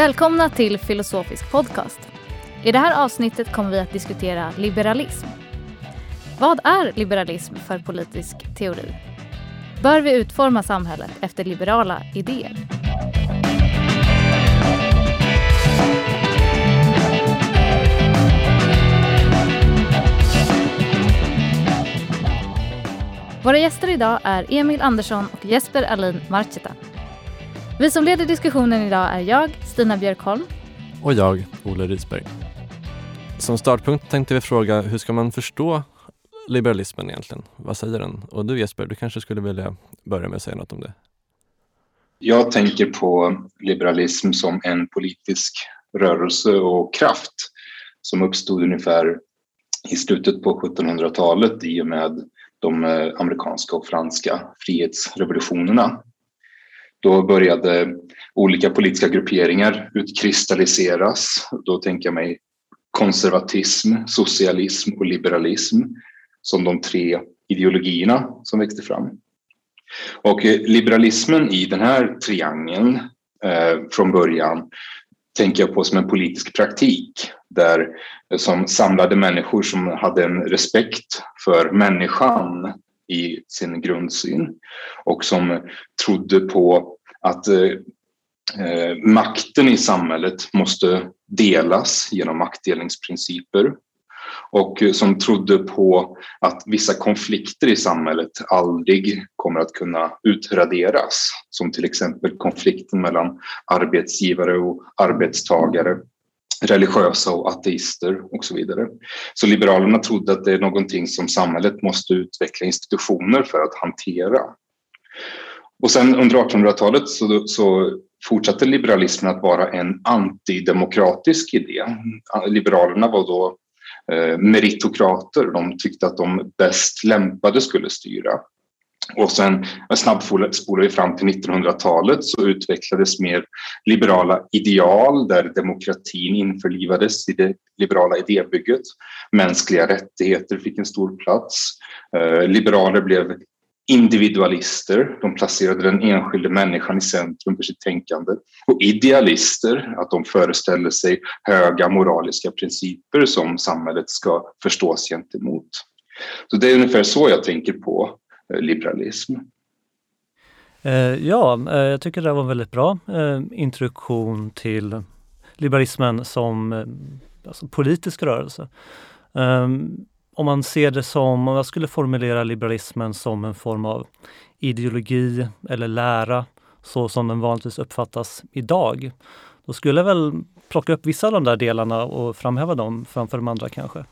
Välkomna till Filosofisk podcast. I det här avsnittet kommer vi att diskutera liberalism. Vad är liberalism för politisk teori? Bör vi utforma samhället efter liberala idéer? Våra gäster idag är Emil Andersson och Jesper Alin Marcheta. Vi som leder diskussionen idag är jag, Stina Björkholm. Och jag, Olle Risberg. Som startpunkt tänkte vi fråga hur ska man förstå liberalismen egentligen? Vad säger den? Och du Jesper, du kanske skulle vilja börja med att säga något om det? Jag tänker på liberalism som en politisk rörelse och kraft som uppstod ungefär i slutet på 1700-talet i och med de eh, amerikanska och franska frihetsrevolutionerna. Då började olika politiska grupperingar utkristalliseras. Då tänker jag mig konservatism, socialism och liberalism som de tre ideologierna som växte fram. Och eh, liberalismen i den här triangeln eh, från början tänker jag på som en politisk praktik där eh, som samlade människor som hade en respekt för människan i sin grundsyn och som trodde på att eh, eh, makten i samhället måste delas genom maktdelningsprinciper och som trodde på att vissa konflikter i samhället aldrig kommer att kunna utraderas som till exempel konflikten mellan arbetsgivare och arbetstagare religiösa och ateister och så vidare. Så Liberalerna trodde att det är någonting som samhället måste utveckla institutioner för att hantera. Och sen under 1800-talet så, så fortsatte liberalismen att vara en antidemokratisk idé. Liberalerna var då eh, meritokrater. De tyckte att de bäst lämpade skulle styra. Och sen snabbspolar vi fram till 1900-talet så utvecklades mer liberala ideal där demokratin införlivades i det liberala idébygget. Mänskliga rättigheter fick en stor plats. Eh, liberaler blev individualister, de placerade den enskilde människan i centrum för sitt tänkande. Och idealister, att de föreställer sig höga moraliska principer som samhället ska förstås gentemot. Så det är ungefär så jag tänker på Eh, liberalism. Eh, ja, eh, jag tycker det var en väldigt bra introduktion till liberalismen som alltså politisk rörelse. Ehm, om man ser det som, om jag skulle formulera liberalismen som en form av ideologi eller lära så som den vanligtvis uppfattas idag, då skulle jag väl plocka upp vissa av de där delarna och framhäva dem framför de andra kanske.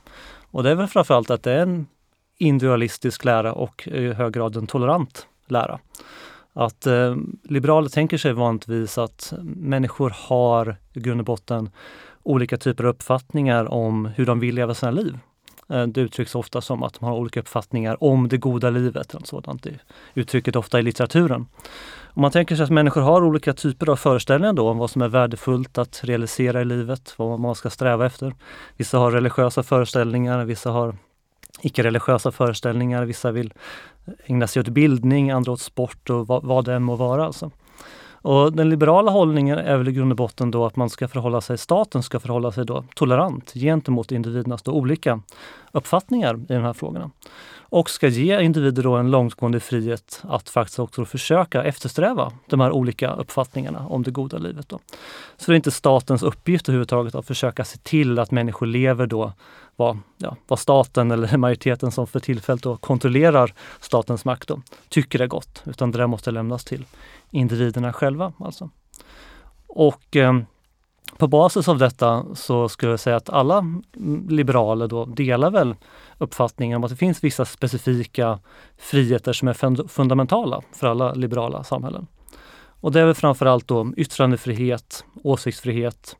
Och det är väl framförallt att det är en individualistisk lära och i hög grad en tolerant lära. Att eh, liberaler tänker sig vanligtvis att människor har i grund och botten olika typer av uppfattningar om hur de vill leva sina liv. Eh, det uttrycks ofta som att de har olika uppfattningar om det goda livet. Eller sådant. Det uttrycket ofta i litteraturen. Om man tänker sig att människor har olika typer av föreställningar då om vad som är värdefullt att realisera i livet, vad man ska sträva efter. Vissa har religiösa föreställningar, vissa har icke-religiösa föreställningar. Vissa vill ägna sig åt bildning, andra åt sport och vad, vad det än må vara. Alltså. Och den liberala hållningen är väl i grund och botten då att man ska förhålla sig, staten ska förhålla sig då tolerant gentemot individernas då olika uppfattningar i de här frågorna. Och ska ge individer då en långtgående frihet att faktiskt också försöka eftersträva de här olika uppfattningarna om det goda livet. Då. Så det är inte statens uppgift överhuvudtaget att försöka se till att människor lever då vad, ja, vad staten eller majoriteten som för tillfället då kontrollerar statens makt då, tycker är gott. Utan det där måste lämnas till individerna själva. Alltså. Och eh, på basis av detta så skulle jag säga att alla liberaler då delar väl uppfattningen om att det finns vissa specifika friheter som är fundamentala för alla liberala samhällen. Och det är väl framförallt då yttrandefrihet, åsiktsfrihet,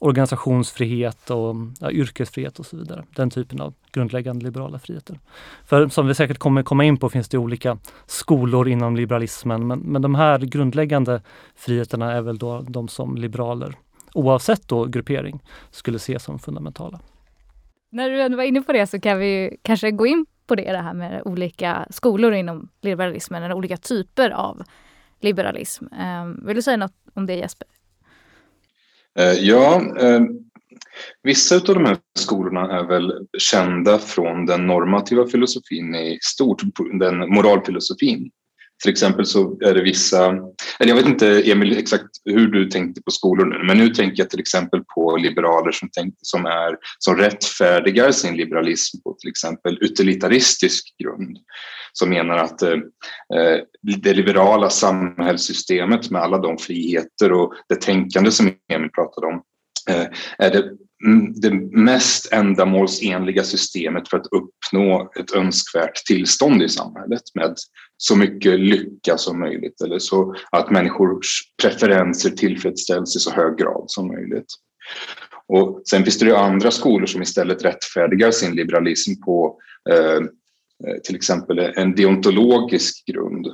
organisationsfrihet och ja, yrkesfrihet och så vidare. Den typen av grundläggande liberala friheter. För som vi säkert kommer komma in på finns det olika skolor inom liberalismen men, men de här grundläggande friheterna är väl då de som liberaler, oavsett då gruppering, skulle se som fundamentala. När du ändå var inne på det så kan vi kanske gå in på det, det här med olika skolor inom liberalismen, eller olika typer av liberalism. Ehm, vill du säga något om det Jesper? Eh, ja, eh, vissa av de här skolorna är väl kända från den normativa filosofin i stort, den moralfilosofin. Till exempel så är det vissa, eller jag vet inte Emil exakt hur du tänkte på skolor nu, men nu tänker jag till exempel på liberaler som, tänk, som, är, som rättfärdigar sin liberalism på till exempel utilitaristisk grund. Som menar att eh, eh, det liberala samhällssystemet med alla de friheter och det tänkande som Emil pratade om eh, är det mm, det mest ändamålsenliga systemet för att uppnå ett önskvärt tillstånd i samhället med så mycket lycka som möjligt eller så att människors preferenser tillfredsställs i så hög grad som möjligt. Och sen finns det ju andra skolor som istället rättfärdigar sin liberalism på eh, Eh, till exempel en deontologisk grund.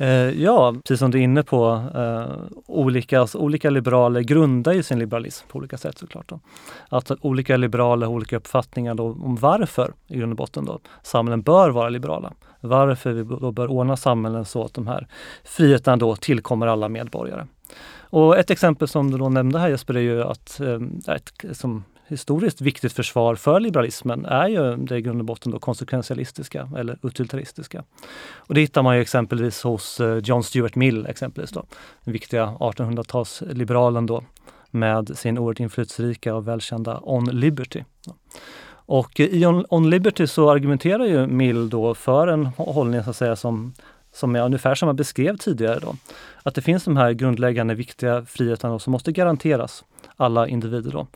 Eh, ja, precis som du är inne på, eh, olika, alltså, olika liberaler grundar ju sin liberalism på olika sätt såklart. Då. Att olika liberaler har olika uppfattningar då, om varför i grund och botten då, samhällen bör vara liberala. Varför vi då bör ordna samhällen så att de här friheterna då tillkommer alla medborgare. Och ett exempel som du då nämnde här Jesper är ju att ett, som historiskt viktigt försvar för liberalismen är ju det i grund och botten då konsekventialistiska eller utilitaristiska. Och det hittar man ju exempelvis hos eh, John Stuart Mill, exempelvis då, den viktiga 1800-talsliberalen då med sin oerhört inflytelserika och välkända On Liberty. Och eh, i On, On Liberty så argumenterar ju Mill då för en hållning så att säga som som är ungefär som jag beskrev tidigare. Då. Att det finns de här grundläggande viktiga friheterna som måste garanteras alla individer. Då.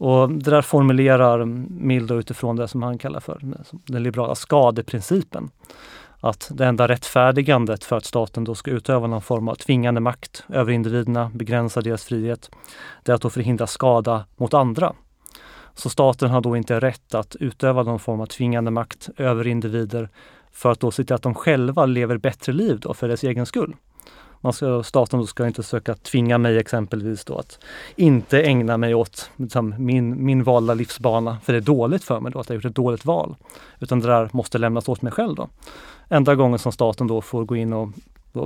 Och det där formulerar Mill utifrån det som han kallar för den liberala skadeprincipen. Att det enda rättfärdigandet för att staten då ska utöva någon form av tvingande makt över individerna, begränsa deras frihet, det är att då förhindra skada mot andra. Så staten har då inte rätt att utöva någon form av tvingande makt över individer för att då se till att de själva lever bättre liv då för dess egen skull. Man ska, staten ska inte försöka tvinga mig exempelvis då att inte ägna mig åt liksom, min, min valda livsbana, för det är dåligt för mig då att jag gjort ett dåligt val. Utan det där måste lämnas åt mig själv då. Enda gången som staten då får gå in och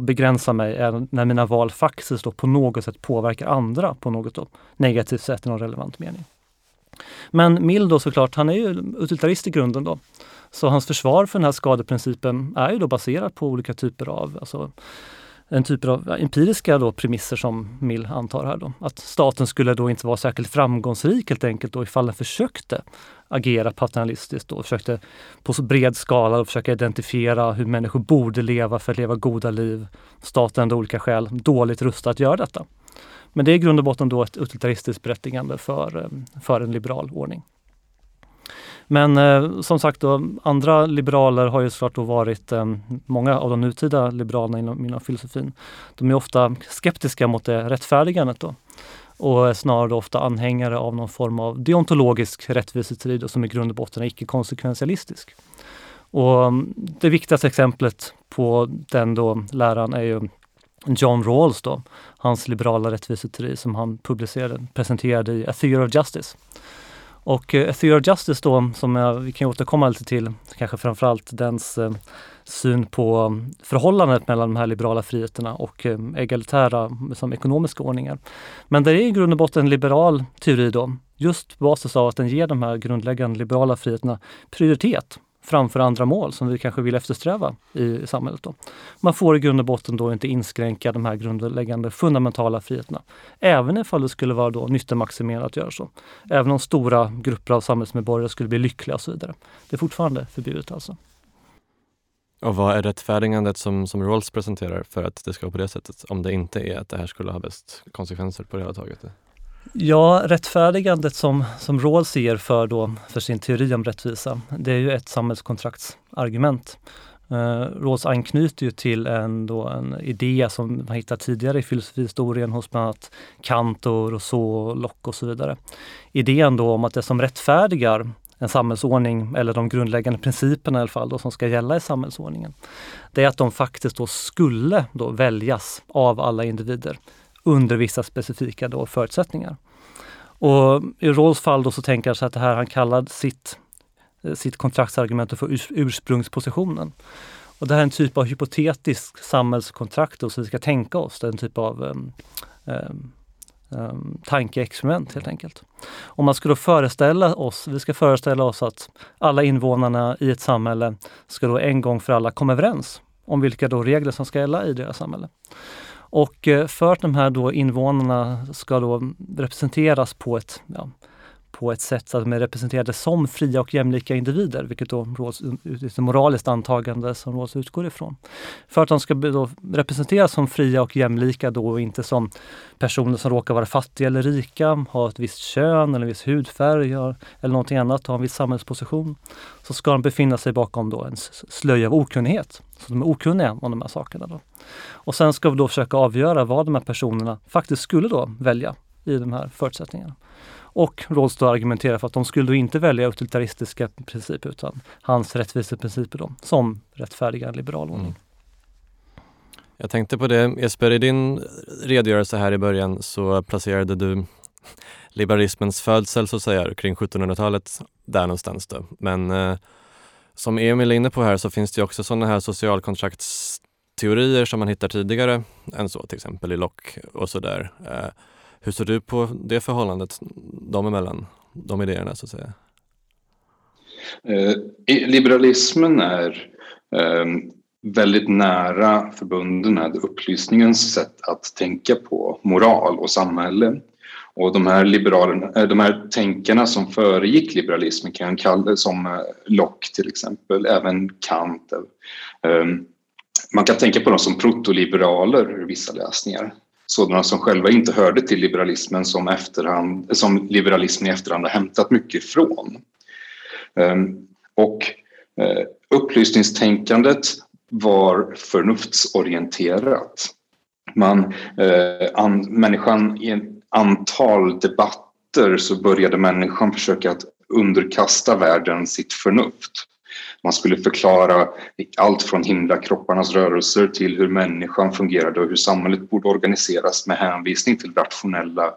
begränsa mig är när mina val faktiskt då på något sätt påverkar andra på något då negativt sätt i någon relevant mening. Men Mill då såklart, han är ju utilitarist i grunden då. Så hans försvar för den här skadeprincipen är ju då baserat på olika typer av alltså, en typ av empiriska då premisser som Mill antar här. Då. Att staten skulle då inte vara särskilt framgångsrik helt enkelt då ifall den försökte agera paternalistiskt och försökte på så bred skala och försöka identifiera hur människor borde leva för att leva goda liv. Staten av olika skäl dåligt rustad att göra detta. Men det är i grund och botten då ett utilitaristiskt berättigande för, eh, för en liberal ordning. Men eh, som sagt, då, andra liberaler har ju såklart då varit, eh, många av de nutida liberalerna inom, inom filosofin, de är ofta skeptiska mot det rättfärdigandet då och är snarare ofta anhängare av någon form av deontologisk rättviseteori som i grund och botten är icke-konsekventialistisk. Och mm, det viktigaste exemplet på den då läran är ju John Rawls då, hans liberala rättviseteori som han publicerade, presenterade i A Theory of Justice. Och eh, A Theory of Justice då, som jag, vi kan återkomma lite till, kanske framförallt dens eh, syn på mm, förhållandet mellan de här liberala friheterna och eh, egalitära mm, som ekonomiska ordningar. Men det är i grund och botten en liberal teori då, just på basis av att den ger de här grundläggande liberala friheterna prioritet framför andra mål som vi kanske vill eftersträva i samhället. Då. Man får i grund och botten då inte inskränka de här grundläggande fundamentala friheterna. Även ifall det skulle vara då nyttemaximerat att göra så. Även om stora grupper av samhällsmedborgare skulle bli lyckliga och så vidare. Det är fortfarande förbjudet alltså. Och vad är rättfärdigandet som, som Rawls presenterar för att det ska vara på det sättet? Om det inte är att det här skulle ha bäst konsekvenser på det hela taget? Ja, rättfärdigandet som, som Rawls ser för, då, för sin teori om rättvisa, det är ju ett samhällskontraktsargument. Uh, Rawls anknyter ju till en, då, en idé som man hittar tidigare i filosofihistorien hos bland annat Kant och Rousseau, Locke och så vidare. Idén då om att det som rättfärdigar en samhällsordning eller de grundläggande principerna i alla fall då, som ska gälla i samhällsordningen. Det är att de faktiskt då skulle då väljas av alla individer under vissa specifika då förutsättningar. Och I Rawls fall då så tänker jag så att det här han kallar sitt, eh, sitt kontraktsargument för ursprungspositionen. Och det här är en typ av hypotetisk samhällskontrakt då, som vi ska tänka oss. Det är en typ av um, um, um, tankeexperiment helt enkelt. Om man skulle föreställa oss, vi ska föreställa oss att alla invånarna i ett samhälle ska då en gång för alla komma överens om vilka då regler som ska gälla i deras samhälle. Och eh, för att de här då invånarna ska då representeras på ett ja, på ett sätt så att de är representerade som fria och jämlika individer, vilket då råds, ett moraliskt antagande som Råds utgår ifrån. För att de ska då representeras som fria och jämlika då och inte som personer som råkar vara fattiga eller rika, ha ett visst kön eller en viss hudfärg eller någonting annat, ha en viss samhällsposition, så ska de befinna sig bakom då en slöja av okunnighet. Så de är okunniga om de här sakerna. Då. Och sen ska vi då försöka avgöra vad de här personerna faktiskt skulle då välja i de här förutsättningarna. Och Rawls då argumenterar för att de skulle då inte välja utilitaristiska principer utan hans rättviseprinciper då, som rättfärdiga en liberal ordning. Mm. Jag tänkte på det Jesper, i din redogörelse här i början så placerade du liberalismens födsel så att säga kring 1700-talet där någonstans då. Men eh, som Emil är inne på här så finns det också sådana här socialkontraktsteorier som man hittar tidigare än så, till exempel i Locke och sådär. Eh, hur ser du på det förhållandet de emellan, de idéerna så att säga? Eh, liberalismen är eh, väldigt nära förbunden med upplysningens sätt att tänka på moral och samhälle. Och de här, liberalerna, eh, de här tänkarna som föregick liberalismen kan kallas som eh, Locke till exempel, även Kant. Eh, ehm, man kan tänka på dem som protoliberaler i vissa läsningar sådana som själva inte hörde till liberalismen som, efterhand, som liberalismen i efterhand har hämtat mycket ifrån. Ehm, och eh, upplysningstänkandet var förnuftsorienterat. Man, eh, an, människan i ett antal debatter så började människan försöka att underkasta världen sitt förnuft. Man skulle förklara allt från himlakropparnas rörelser till hur människan fungerade och hur samhället borde organiseras med hänvisning till rationella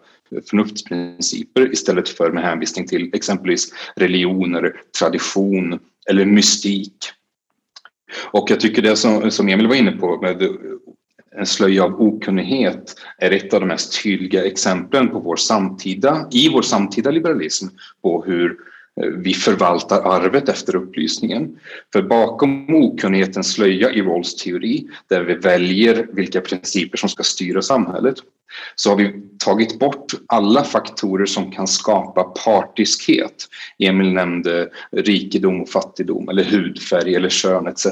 förnuftsprinciper istället för med hänvisning till exempelvis religioner, tradition eller mystik. Och jag tycker det som, som Emil var inne på med en slöja av okunnighet är ett av de mest tydliga exemplen på vår samtida, i vår samtida liberalism på hur Eh, vi förvaltar arvet efter upplysningen. För bakom okunnighetens slöja i Rawls teori, där vi väljer vilka principer som ska styra samhället, så har vi tagit bort alla faktorer som kan skapa partiskhet. Emil nämnde rikedom och fattigdom, eller hudfärg eller kön etc.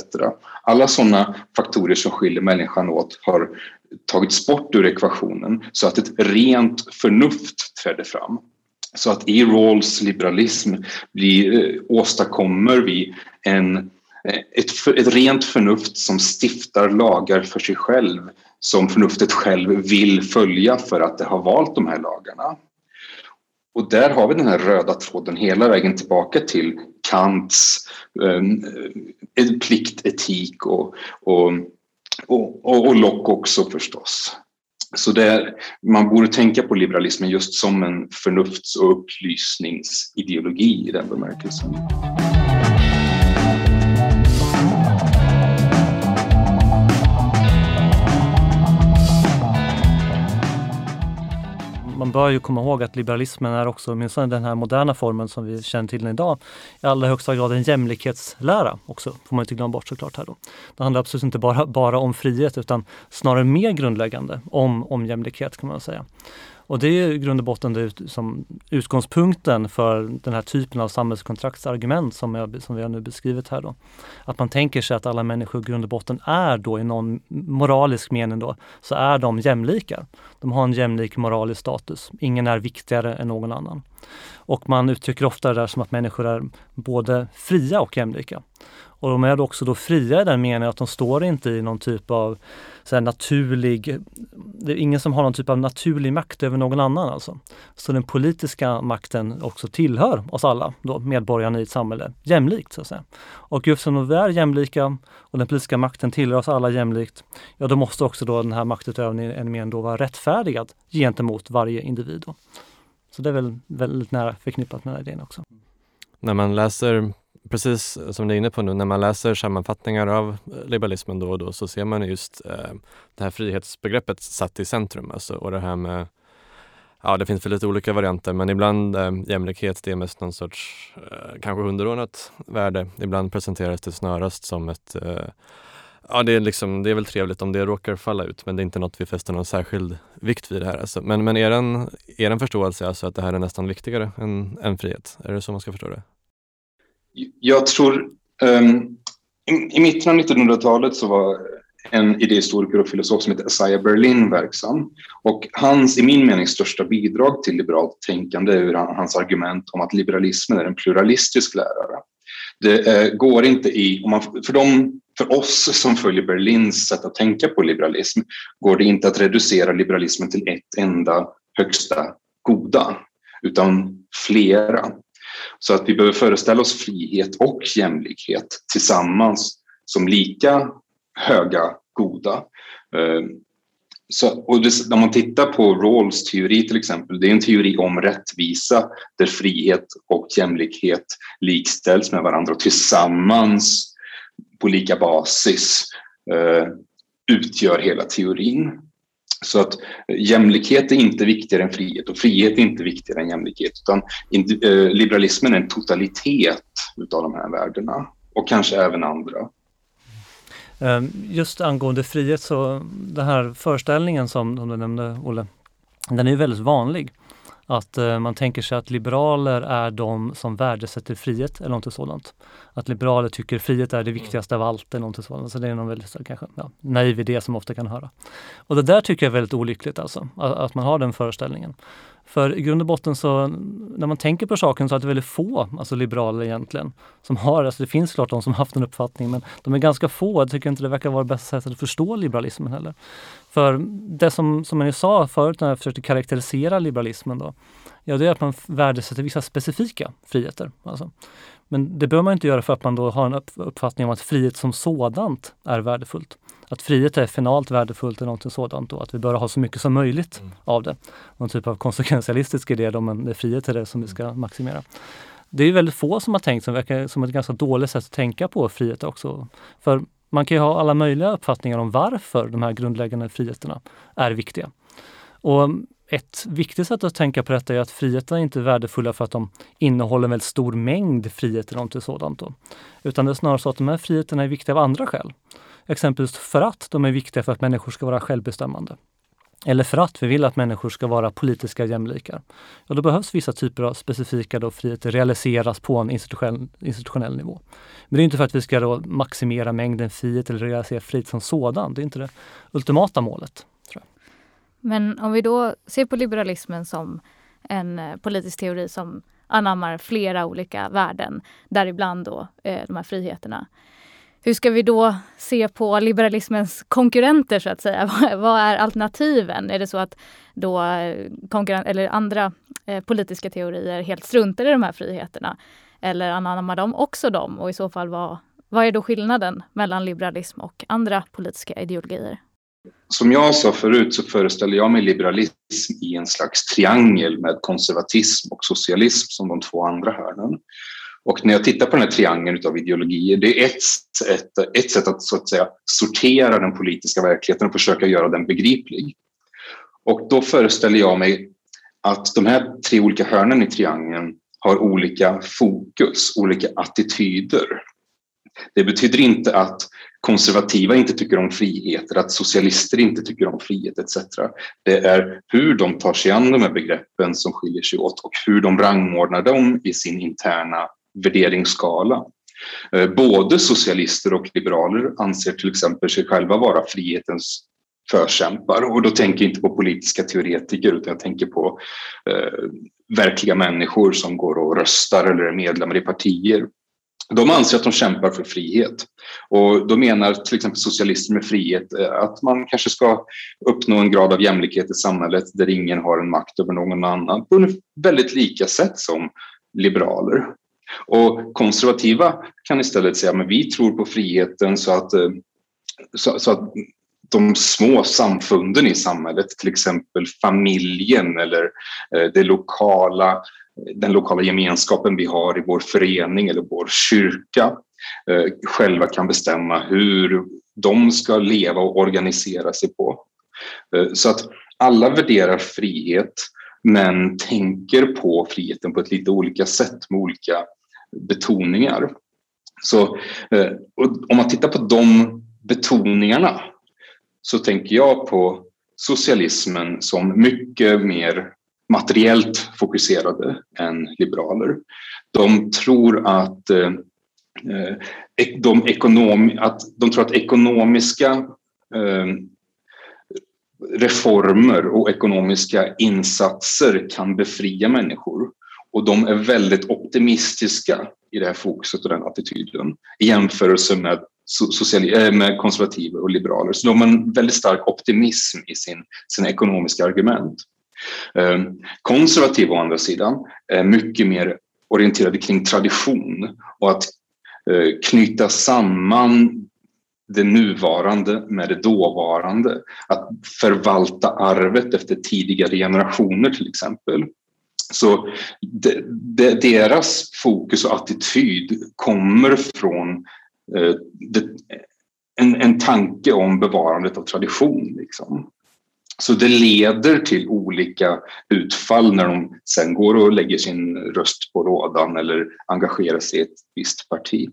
Alla sådana faktorer som skiljer människan åt har tagits bort ur ekvationen så att ett rent förnuft trädde fram. Så att i Rawls liberalism blir, eh, åstadkommer vi en, eh, ett, ett rent förnuft som stiftar lagar för sig själv som förnuftet själv vill följa för att det har valt de här lagarna. Och där har vi den här röda tråden hela vägen tillbaka till Kants ehm, eh, pliktetik och, och, och, och Locke också förstås. Så där, man borde tänka på liberalismen just som en förnufts och upplysningsideologi i den bemärkelsen. Bör ju komma ihåg att liberalismen är också, åtminstone den här moderna formen som vi känner till idag, i allra högsta grad en jämlikhetslära också, får man inte glömma bort såklart. Här då. Det handlar absolut inte bara, bara om frihet utan snarare mer grundläggande om, om jämlikhet kan man säga. Och det är i grund och botten det som utgångspunkten för den här typen av samhällskontraktsargument som, jag, som vi har nu beskrivit här. Då. Att man tänker sig att alla människor i grund och botten är då i någon moralisk mening då, så är de jämlika. De har en jämlik moralisk status. Ingen är viktigare än någon annan. Och man uttrycker ofta det där som att människor är både fria och jämlika. Och de är också då fria i den meningen att de står inte i någon typ av så naturlig, det är ingen som har någon typ av naturlig makt över någon annan alltså. Så den politiska makten också tillhör oss alla, då, medborgarna i ett samhälle, jämlikt så att säga. Och just som vi är jämlika och den politiska makten tillhör oss alla jämlikt, ja då måste också då den här maktutövningen då vara rättfärdigad gentemot varje individ. Då. Så det är väl väldigt nära förknippat med den idén också. När man läser precis som du är inne på nu, när man läser sammanfattningar av eh, liberalismen då och då så ser man just eh, det här frihetsbegreppet satt i centrum. Alltså, och det här med Ja, det finns väl lite olika varianter men ibland eh, jämlikhet det är mest någon sorts eh, kanske underordnat värde. Ibland presenteras det snarast som ett eh, Ja, det är, liksom, det är väl trevligt om det råkar falla ut men det är inte något vi fäster någon särskild vikt vid det här. Alltså. Men, men er, en, är en förståelse alltså att det här är nästan viktigare än, än frihet? Är det så man ska förstå det? Jag tror um, i, i mitten av 1900-talet så var en idéhistoriker och filosof som heter Isaiah Berlin verksam. Och hans, i min mening, största bidrag till liberalt tänkande är hans argument om att liberalismen är en pluralistisk lärare. Det eh, går inte i, om man, för, de, för oss som följer Berlins sätt att tänka på liberalism, går det inte att reducera liberalismen till ett enda högsta goda, utan flera. Så att vi behöver föreställa oss frihet och jämlikhet tillsammans som lika höga goda. Eh, så, och det, när man tittar på Rawls teori till exempel, det är en teori om rättvisa där frihet och jämlikhet likställs med varandra och tillsammans på lika basis eh, utgör hela teorin. Så att eh, jämlikhet är inte viktigare än frihet och frihet är inte viktigare än jämlikhet utan eh, liberalismen är en totalitet utav de här värdena och kanske även andra. Ehm, just angående frihet så den här föreställningen som, som du nämnde Olle, den är ju väldigt vanlig. Att eh, man tänker sig att liberaler är de som värdesätter frihet eller något sådant. Att liberaler tycker frihet är det viktigaste av allt eller något sådant. Så det är någon väldigt kanske, ja, naiv idé som ofta kan höra. Och det där tycker jag är väldigt olyckligt alltså, att, att man har den föreställningen. För i grund och botten så, när man tänker på saken så är det väldigt få, alltså liberaler egentligen, som har, alltså det finns klart de som haft en uppfattning, men de är ganska få. Jag tycker inte det verkar vara det bästa sättet att förstå liberalismen heller. För det som, som jag sa förut när jag försökte karaktärisera liberalismen då, ja det är att man värdesätter vissa specifika friheter. Alltså. Men det behöver man inte göra för att man då har en uppfattning om att frihet som sådant är värdefullt att frihet är finalt värdefullt eller något sådant och att vi bör ha så mycket som möjligt mm. av det. Någon typ av konsekventialistisk idé då, men det är frihet är det som vi ska maximera. Det är väldigt få som har tänkt som verkar som ett ganska dåligt sätt att tänka på frihet också. För man kan ju ha alla möjliga uppfattningar om varför de här grundläggande friheterna är viktiga. Och ett viktigt sätt att tänka på detta är att friheterna inte är värdefulla för att de innehåller en väldigt stor mängd friheter eller något sådant. Då. Utan det är snarare så att de här friheterna är viktiga av andra skäl. Exempelvis för att de är viktiga för att människor ska vara självbestämmande. Eller för att vi vill att människor ska vara politiska jämlikar. Ja, då behövs vissa typer av specifika då friheter realiseras på en institutionell, institutionell nivå. Men det är inte för att vi ska då maximera mängden frihet eller realisera frihet som sådan. Det är inte det ultimata målet. Men om vi då ser på liberalismen som en eh, politisk teori som anammar flera olika värden, däribland då eh, de här friheterna. Hur ska vi då se på liberalismens konkurrenter så att säga? Vad är alternativen? Är det så att då eh, eller andra eh, politiska teorier helt struntar i de här friheterna? Eller anammar de också dem? Och i så fall vad, vad är då skillnaden mellan liberalism och andra politiska ideologier? Som jag sa förut så föreställer jag mig liberalism i en slags triangel med konservatism och socialism som de två andra hörnen. Och när jag tittar på den här triangeln av ideologier, det är ett, ett, ett sätt att, så att säga, sortera den politiska verkligheten och försöka göra den begriplig. Och då föreställer jag mig att de här tre olika hörnen i triangeln har olika fokus, olika attityder. Det betyder inte att konservativa inte tycker om friheter, att socialister inte tycker om frihet etc. Det är hur de tar sig an de här begreppen som skiljer sig åt och hur de rangordnar dem i sin interna värderingsskala. Eh, både socialister och liberaler anser till exempel sig själva vara frihetens förkämpar och då tänker jag inte på politiska teoretiker utan jag tänker på eh, verkliga människor som går och röstar eller är medlemmar i partier. De anser att de kämpar för frihet och då menar till exempel socialister med frihet eh, att man kanske ska uppnå en grad av jämlikhet i samhället där ingen har en makt över någon annan på ett väldigt lika sätt som liberaler. Och konservativa kan istället säga att vi tror på friheten så att, eh, så, så, att de små samfunden i samhället, till exempel familjen eller eh, det lokala, den lokala gemenskapen vi har i vår förening eller vår kyrka, eh, själva kan bestämma hur de ska leva och organisera sig på. Så att alla värderar frihet men tänker på friheten på ett lite olika sätt med olika betoningar. Så eh, om man tittar på de betoningarna så tänker jag på socialismen som mycket mer materiellt fokuserade än liberaler. De tror att, eh, eh de, ekonom, att, de tror att ekonomiska eh, reformer och ekonomiska insatser kan befria människor. Och de är väldigt optimistiska i det här fokuset och den attityden i jämförelse med, social, eh, med konservativa och liberaler. Så de har en väldigt stark optimism i sin, sina ekonomiska argument. Ehm, konservativa å andra sidan är mycket mer orienterade kring tradition och att eh, knyta samman det nuvarande med det dåvarande. Att förvalta arvet efter tidigare generationer till exempel. Så de, de, deras fokus och attityd kommer från eh, de, en, en tanke om bevarandet av tradition. Liksom. Så det leder till olika utfall när de sen går och lägger sin röst på rådan eller engagerar sig i ett visst parti.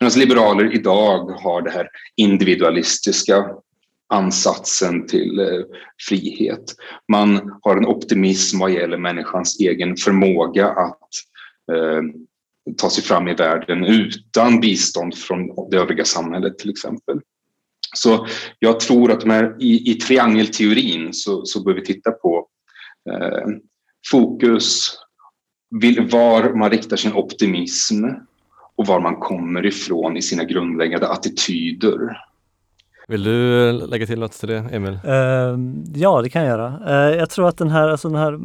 Medan liberaler idag har det här individualistiska ansatsen till eh, frihet. Man har en optimism vad gäller människans egen förmåga att eh, ta sig fram i världen utan bistånd från det övriga samhället till exempel. Så jag tror att här, i, i triangelteorin så, så bör vi titta på eh, fokus, var man riktar sin optimism och var man kommer ifrån i sina grundläggande attityder. Vill du lägga till något till det, Emil? Uh, ja, det kan jag göra. Uh, jag tror att den här, alltså den här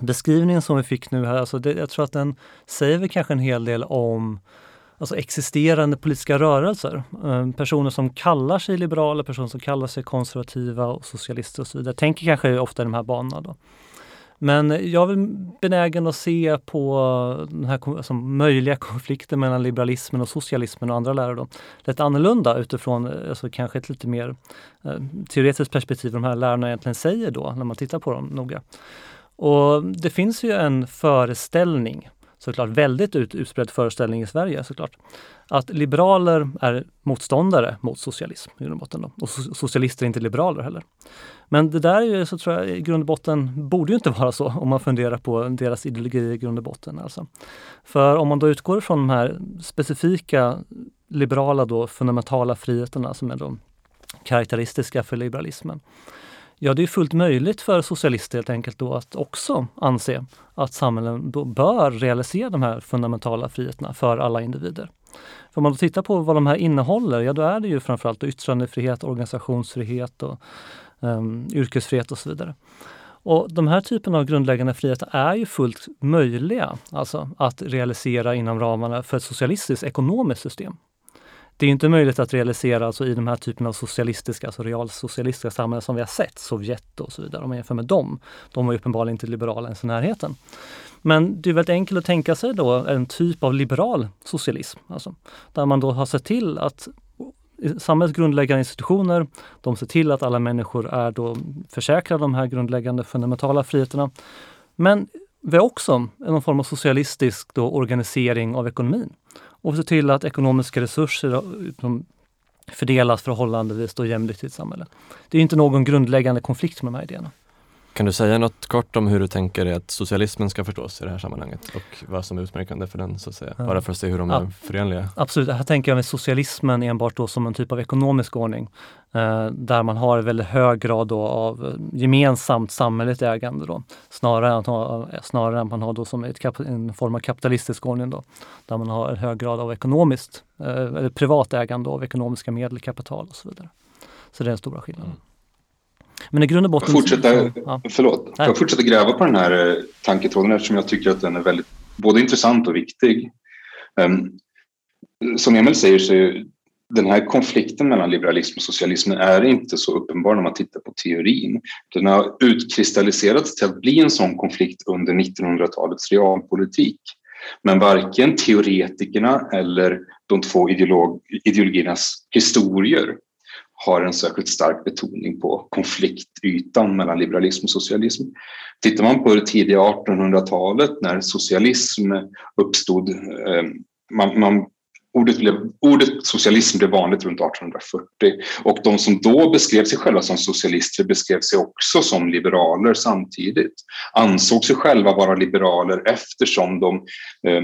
beskrivningen som vi fick nu här, alltså det, jag tror att den säger väl kanske en hel del om alltså existerande politiska rörelser. Uh, personer som kallar sig liberala, personer som kallar sig konservativa och socialister och så vidare, tänker kanske ofta i de här banorna. Då. Men jag är benägen att se på den här alltså, möjliga konflikten mellan liberalismen och socialismen och andra lärare då, lite annorlunda utifrån alltså, kanske ett lite mer eh, teoretiskt perspektiv vad de här lärarna egentligen säger då, när man tittar på dem noga. Och det finns ju en föreställning såklart väldigt ut, utspridd föreställning i Sverige såklart. Att liberaler är motståndare mot socialism i grund och botten. Då. Och socialister är inte liberaler heller. Men det där är ju, så tror jag, i grund och botten borde ju inte vara så om man funderar på deras ideologi i grund och botten. Alltså. För om man då utgår från de här specifika liberala då, fundamentala friheterna som är de karaktäristiska för liberalismen Ja, det är fullt möjligt för socialister helt enkelt då att också anse att samhällen då bör realisera de här fundamentala friheterna för alla individer. För om man då tittar på vad de här innehåller, ja då är det ju framförallt yttrandefrihet, organisationsfrihet och um, yrkesfrihet och så vidare. Och de här typerna av grundläggande friheter är ju fullt möjliga alltså, att realisera inom ramarna för ett socialistiskt ekonomiskt system. Det är inte möjligt att realisera alltså, i de här typen av socialistiska, alltså realsocialistiska samhällen som vi har sett, Sovjet och så vidare, om man jämför med dem. De var uppenbarligen inte liberala ens i närheten. Men det är väldigt enkelt att tänka sig då en typ av liberal socialism, alltså, där man då har sett till att samhällets grundläggande institutioner, de ser till att alla människor är då försäkrade de här grundläggande fundamentala friheterna. Men vi har också någon form av socialistisk då organisering av ekonomin och se till att ekonomiska resurser fördelas förhållandevis då jämlikt i ett samhälle. Det är inte någon grundläggande konflikt med de här idéerna. Kan du säga något kort om hur du tänker dig att socialismen ska förstås i det här sammanhanget och vad som är utmärkande för den så att säga? Bara för att se hur de är förenliga. Absolut, här tänker jag med socialismen enbart då som en typ av ekonomisk ordning eh, där man har en väldigt hög grad då av eh, gemensamt samhälleligt ägande då, snarare, än, ha, snarare än man har då som ett, en form av kapitalistisk ordning då, där man har en hög grad av ekonomiskt, eh, eller privat ägande av ekonomiska medel, kapital och så vidare. Så det är den stora skillnaden. Mm. Men i grund och botten... Fortsätta, ja. Förlåt, jag fortsätta gräva på den här eh, tanketråden eftersom jag tycker att den är väldigt både intressant och viktig. Um, som Emil säger så är den här konflikten mellan liberalism och socialism är inte så uppenbar när man tittar på teorin. Den har utkristalliserats till att bli en sån konflikt under 1900-talets realpolitik. Men varken teoretikerna eller de två ideolog, ideologiernas historier har en särskilt stark betoning på konfliktytan mellan liberalism och socialism. Tittar man på det tidiga 1800-talet när socialism uppstod, eh, man, man Ordet, blev, ordet socialism blev vanligt runt 1840 och de som då beskrev sig själva som socialister beskrev sig också som liberaler samtidigt. Ansåg sig själva vara liberaler eftersom de eh,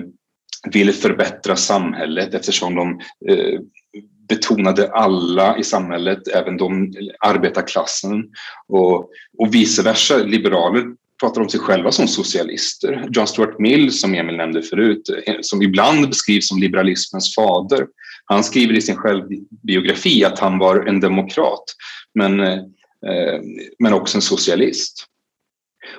vill förbättra samhället, eftersom de eh, betonade alla i samhället, även de arbetarklassen och, och vice versa. Liberaler pratar om sig själva som socialister. John Stuart Mill, som Emil nämnde förut, eh, som ibland beskrivs som liberalismens fader, han skriver i sin självbiografi att han var en demokrat, men, eh, eh men också en socialist.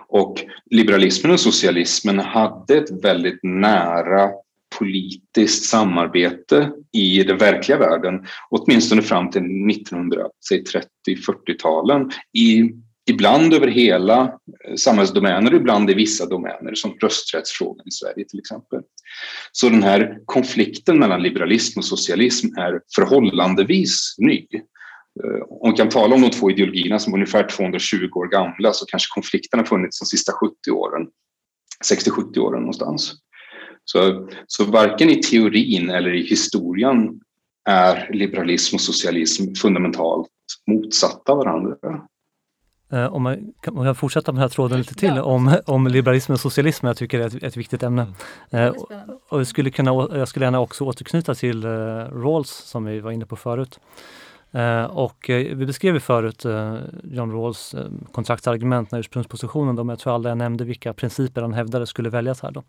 Och liberalismen och socialismen hade ett väldigt nära politiskt samarbete i den verkliga världen, åtminstone fram till 1930-40-talen ibland över hela eh, samhällsdomäner, ibland i vissa domäner som rösträttsfrågan i Sverige till exempel. Så den här konflikten mellan liberalism och socialism är förhållandevis ny. Eh, om vi kan tala om de två ideologierna som är ungefär 220 år gamla så kanske konflikten har funnits de sista 70 åren, 60-70 åren någonstans. Så, så varken i teorin eller i historien är liberalism och socialism fundamentalt motsatta varandra. Eh, om man kan jag fortsätta med den här tråden lite till ja. om, om liberalism och socialism, jag tycker det är ett, ett viktigt ämne. Mm. Eh, och jag, skulle kunna, jag skulle gärna också återknyta till eh, Rawls som vi var inne på förut. Och vi beskrev ju förut John Rawls eh, kontraktsargument när ursprungspositionen, då, men jag tror aldrig jag nämnde vilka principer han hävdade skulle väljas här då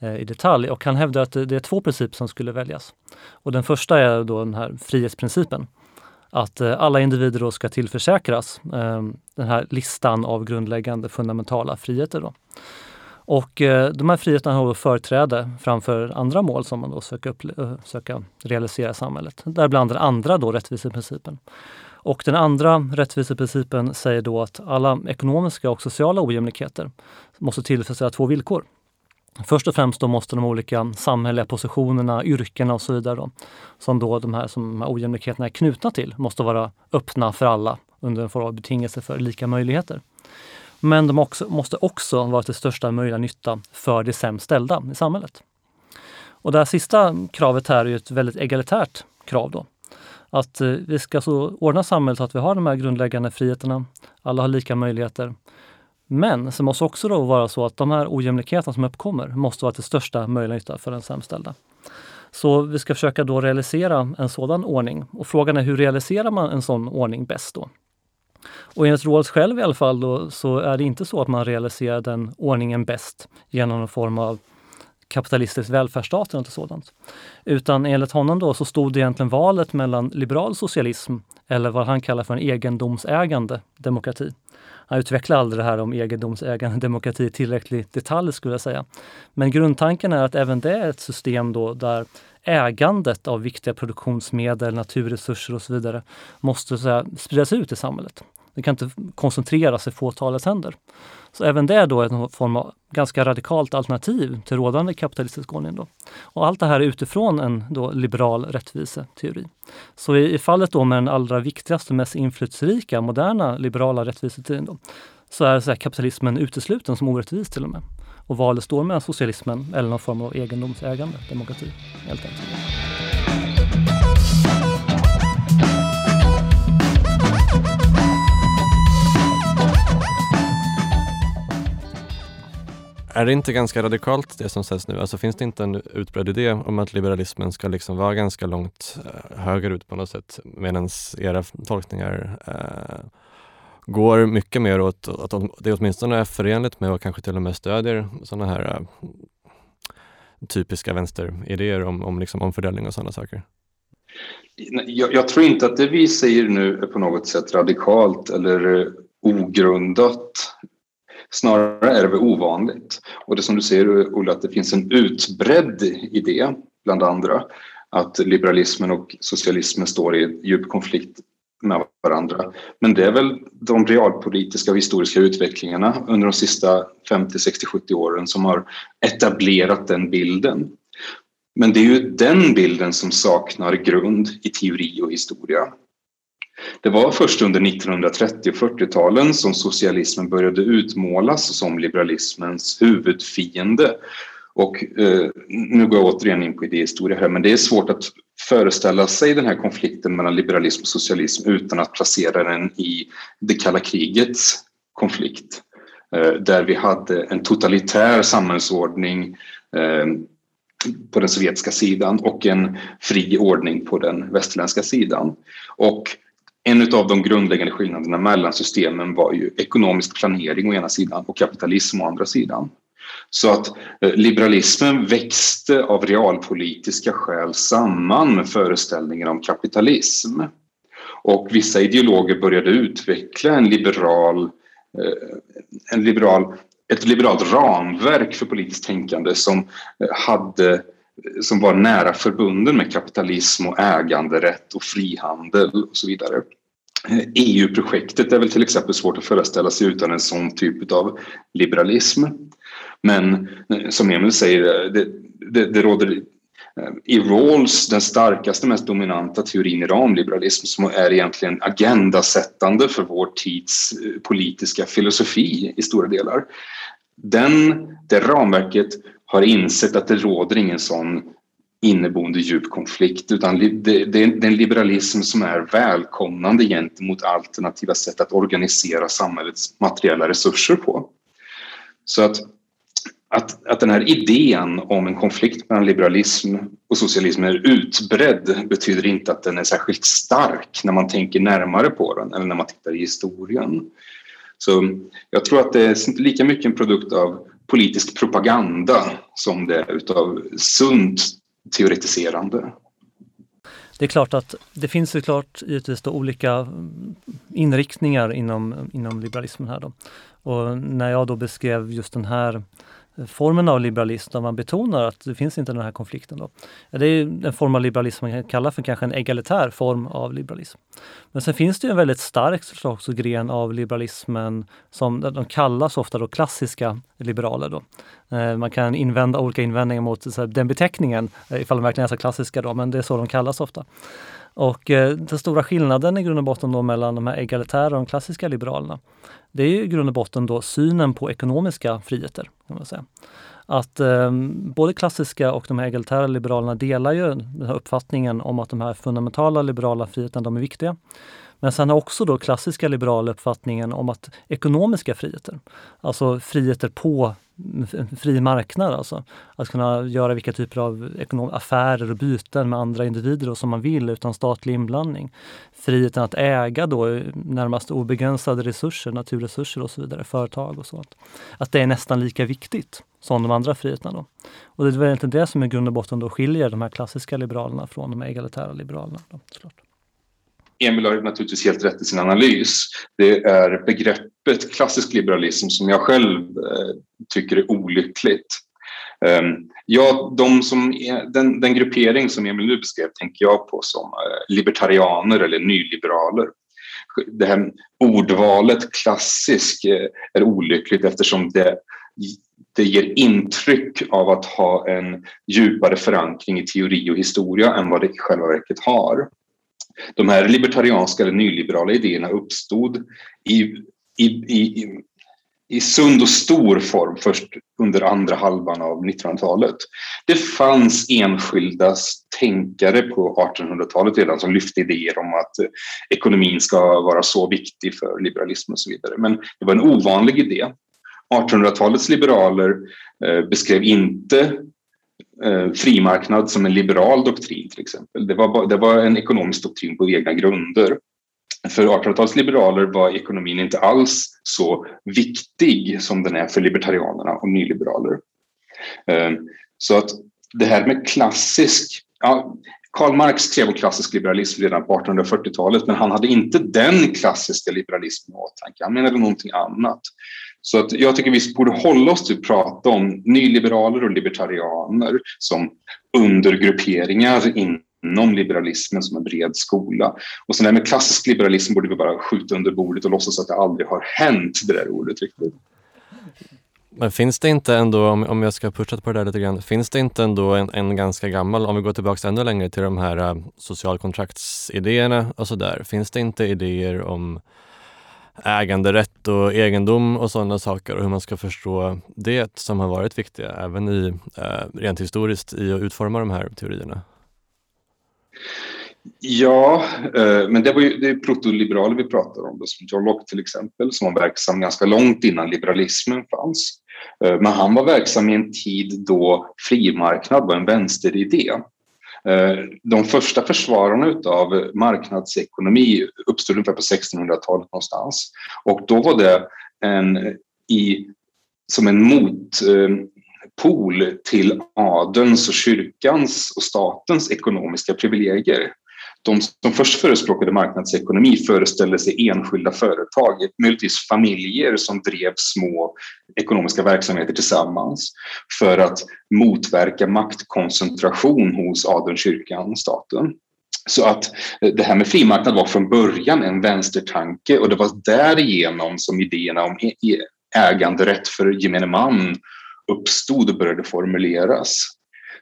Eh, i detalj. Och han hävdar att det är två principer som skulle väljas. Och den första är då den här frihetsprincipen att eh, alla individer då ska tillförsäkras eh, den här listan av grundläggande fundamentala friheter. Då. Och de här friheterna har företräde framför andra mål som man då söker, upp, söker realisera i samhället. Däribland den andra då rättviseprincipen. Och den andra rättviseprincipen säger då att alla ekonomiska och sociala ojämlikheter måste tillfredsställa två villkor. Först och främst då måste de olika samhälleliga positionerna, yrkena och så vidare då, som då de här, som de här ojämlikheterna är knutna till, måste vara öppna för alla under en form av betingelse för lika möjligheter. Men de också, måste också vara till största möjliga nytta för de sämst ställda i samhället. Och det här sista kravet här är ett väldigt egalitärt krav. Då. Att eh, vi ska så ordna samhället så att vi har de här grundläggande friheterna, alla har lika möjligheter men så måste också då vara så att de här ojämlikheterna som uppkommer måste vara till största möjliga nytta för den sämst ställda. Så vi ska försöka då realisera en sådan ordning. Och frågan är hur realiserar man en sån ordning bäst då? Och enligt Rawls själv i alla fall då, så är det inte så att man realiserar den ordningen bäst genom någon form av kapitalistisk välfärdsstat eller något sådant. Utan enligt honom då så stod det egentligen valet mellan liberal socialism eller vad han kallar för en egendomsägande demokrati. Han utvecklar aldrig det här om egendomsägande demokrati i tillräcklig detalj skulle jag säga. Men grundtanken är att även det är ett system då där ägandet av viktiga produktionsmedel, naturresurser och så vidare måste så här, spridas ut i samhället. Det kan inte koncentreras i fåtalets händer. Så även det är då en form av ganska radikalt alternativ till rådande kapitalistisk ordning. Då. Och allt det här är utifrån en då liberal rättviseteori. Så i, i fallet då med den allra viktigaste, mest inflytelserika, moderna liberala rättviseteorin då, så är så kapitalismen utesluten som orättvis till och med. Och valet står mellan socialismen eller någon form av egendomsägande demokrati. Helt enkelt. Är det inte ganska radikalt det som sägs nu? Alltså finns det inte en utbredd idé om att liberalismen ska liksom vara ganska långt eh, högerut på något sätt medan era tolkningar eh, går mycket mer åt att det åtminstone är förenligt med och kanske till och med stödjer sådana här eh, typiska vänsteridéer om, om liksom omfördelning och sådana saker? Jag, jag, tror inte att det vi säger nu är på något sätt radikalt eller eh, ogrundat. Snarare är det väl ovanligt. Och det som du säger Olle, att det finns en utbredd idé bland andra att liberalismen och socialismen står i djup konflikt med varandra. Men det är väl de realpolitiska och historiska utvecklingarna under de sista 50, 60, 70 åren som har etablerat den bilden. Men det är ju den bilden som saknar grund i teori och historia. Det var först under 1930 och 40-talen som socialismen började utmålas som liberalismens huvudfiende. Och eh, nu går jag återigen in på idéhistoria här, men det är svårt att föreställa sig den här konflikten mellan liberalism och socialism utan att placera den i det kalla krigets konflikt. Eh, där vi hade en totalitär samhällsordning eh, på den sovjetiska sidan och en fri ordning på den västerländska sidan. Och en av de grundläggande skillnaderna mellan systemen var ju ekonomisk planering å ena sidan och kapitalism å andra sidan. Så att eh, liberalismen växte av realpolitiska skäl samman med föreställningen om kapitalism. Och vissa ideologer började utveckla en liberal, eh, en liberal, ett liberalt ramverk för politiskt tänkande som, eh, hade, som var nära förbunden med kapitalism och äganderätt och frihandel och så vidare. EU-projektet är väl till exempel svårt att föreställa sig utan en sån typ av liberalism. Men eh, som Emil säger, eh, det, det, det råder eh, i Rawls, den starkaste, mest dominanta teorin i ramliberalism som är egentligen agendasättande för vår tids politiska filosofi i stora delar. Den, det ramverket har insett att det råder ingen sån inneboende djup konflikt utan det, det, är en liberalism som är välkomnande gentemot alternativa sätt att organisera samhällets materiella resurser på. Så att att, att den här idén om en konflikt mellan liberalism och socialism är utbredd betyder inte att den är särskilt stark när man tänker närmare på den eller när man tittar i historien. Så jag tror att det är lika mycket en produkt av politisk propaganda som det är utav sunt teoretiserande. Det är klart att det finns såklart givetvis då olika mm, inriktningar inom, inom liberalismen här då. Och när jag då beskrev just den här formen av liberalism där man betonar att det finns inte den här konflikten. Då. Det är en form av liberalism man kan kalla för kanske en egalitär form av liberalism. Men sen finns det ju en väldigt stark också gren av liberalismen som de kallas ofta då klassiska liberaler. Då. Eh, man kan invända olika invändningar mot den beteckningen eh, ifall de verkligen är så klassiska då, men det är så de kallas ofta. Och eh, den stora skillnaden i grund och botten då mellan de här egalitära och de klassiska liberalerna, det är i grund och botten då synen på ekonomiska friheter. Kan man säga. Att eh, både klassiska och de här egalitära liberalerna delar ju den här uppfattningen om att de här fundamentala liberala friheterna, de är viktiga. Men sen har också då klassiska liberala uppfattningen om att ekonomiska friheter, alltså friheter på fri marknad alltså. Att kunna göra vilka typer av affärer och byten med andra individer som man vill utan statlig inblandning. Friheten att äga då eh, närmast obegränsade resurser, naturresurser och så vidare, företag och sånt. Att det är nästan lika viktigt som de andra friheterna. Då. Och det är väl egentligen det som i grund och botten då skiljer de här klassiska liberalerna från de egalitära liberalerna. Då, såklart. Emil har naturligtvis helt rätt i sin analys. Det är begreppet klassisk liberalism som jag själv eh, tycker är olyckligt. Ehm, ja, de som är, den, den, gruppering som Emil nu beskrev tänker jag på som eh, libertarianer eller nyliberaler. Det här ordvalet klassisk eh, är olyckligt eftersom det, det ger intryck av att ha en djupare förankring i teori och historia än vad det i själva verket har. De här libertarianska eller nyliberala idéerna uppstod i, i, i, i sund och stor form först under andra halvan av 1900-talet. Det fanns enskilda tänkare på 1800-talet redan som lyfte idéer om att ekonomin ska vara så viktig för liberalismen och så vidare. Men det var en ovanlig idé. 1800-talets liberaler eh, beskrev inte eh, frimarknad som en liberal doktrin till exempel. Det var, det var en ekonomisk doktrin på egna grunder. För 1800-talsliberaler var ekonomin inte alls så viktig som den är för libertarianerna och nyliberaler. Eh, så att det här med klassisk, ja, Karl Marx skrev om klassisk liberalism redan på 1840-talet men han hade inte den klassiska liberalismen i åtanke, han menade någonting annat. Så att jag tycker vi borde hålla oss till att prata om nyliberaler och libertarianer som undergrupperingar alltså inom liberalismen som en bred skola. Och sen det med klassisk liberalism borde vi bara skjuta under bordet och låtsas att det aldrig har hänt, det där ordet riktigt. Men finns det inte ändå, om, om jag ska pusha på det där lite grann, finns det inte ändå en, en ganska gammal, om vi går tillbaka ännu längre till de här äh, socialkontraktsidéerna och sådär, finns det inte idéer om äganderätt och egendom och sådana saker och hur man ska förstå det som har varit viktiga även i, eh, rent historiskt i att utforma de här teorierna? Ja, eh, men det var ju det är protoliberaler vi pratar om, som John Locke till exempel, som var verksam ganska långt innan liberalismen fanns. Eh, men han var verksam i en tid då frimarknad var en vänsteridé. Eh, de första försvararna av marknadsekonomi uppstod ungefär på 1600-talet någonstans. Och då var det en, i, som en motpol eh, till adelns och kyrkans och statens ekonomiska privilegier de som först förespråkade marknadsekonomi föreställde sig enskilda företag, möjligtvis familjer som drev små ekonomiska verksamheter tillsammans för att motverka maktkoncentration hos adeln, kyrkan, staten. Så att eh, det här med frimarknad var från början en vänstertanke och det var därigenom som idéerna om äganderätt för gemene man uppstod och började formuleras.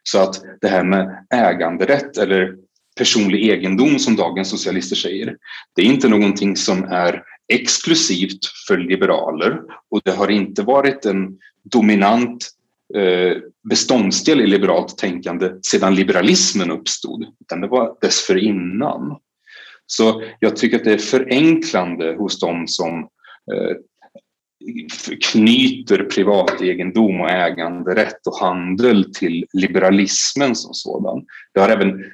Så att det här med äganderätt eller personlig egendom som dagens socialister säger. Det är inte någonting som är exklusivt för liberaler och det har inte varit en dominant eh, beståndsdel i liberalt tänkande sedan liberalismen uppstod, utan det var dessförinnan. Så jag tycker att det är förenklande hos dem som eh, knyter privategendom och äganderätt och handel till liberalismen som sådan. Det har även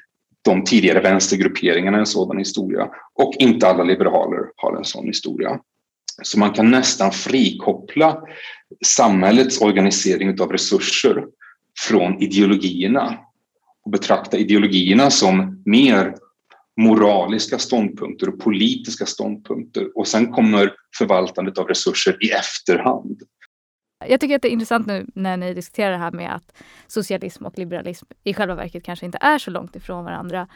de tidigare vänstergrupperingarna en sådan historia och inte alla liberaler har en sån historia. Så man kan nästan frikoppla samhällets organisering av resurser från ideologierna och betrakta ideologierna som mer moraliska ståndpunkter och politiska ståndpunkter och sen kommer förvaltandet av resurser i efterhand. Jag tycker att det är intressant nu när ni diskuterar det här med att socialism och liberalism i själva verket kanske inte är så långt ifrån varandra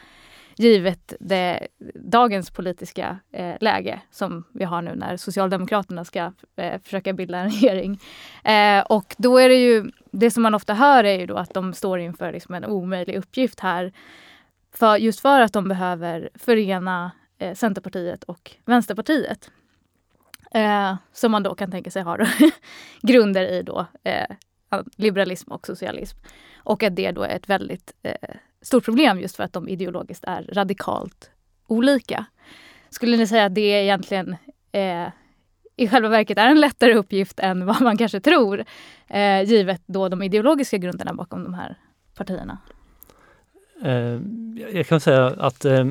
givet det, dagens politiska eh, läge som vi har nu när Socialdemokraterna ska eh, försöka bilda en regering. Eh, och då är det ju, det som man ofta hör är ju då att de står inför liksom en omöjlig uppgift här. För, just för att de behöver förena eh, Centerpartiet och Vänsterpartiet. Eh, som man då kan tänka sig har grunder i då, eh, liberalism och socialism. Och att det då är ett väldigt eh, stort problem just för att de ideologiskt är radikalt olika. Skulle ni säga att det egentligen eh, i själva verket är en lättare uppgift än vad man kanske tror, eh, givet då de ideologiska grunderna bakom de här partierna? Eh, jag kan säga att eh,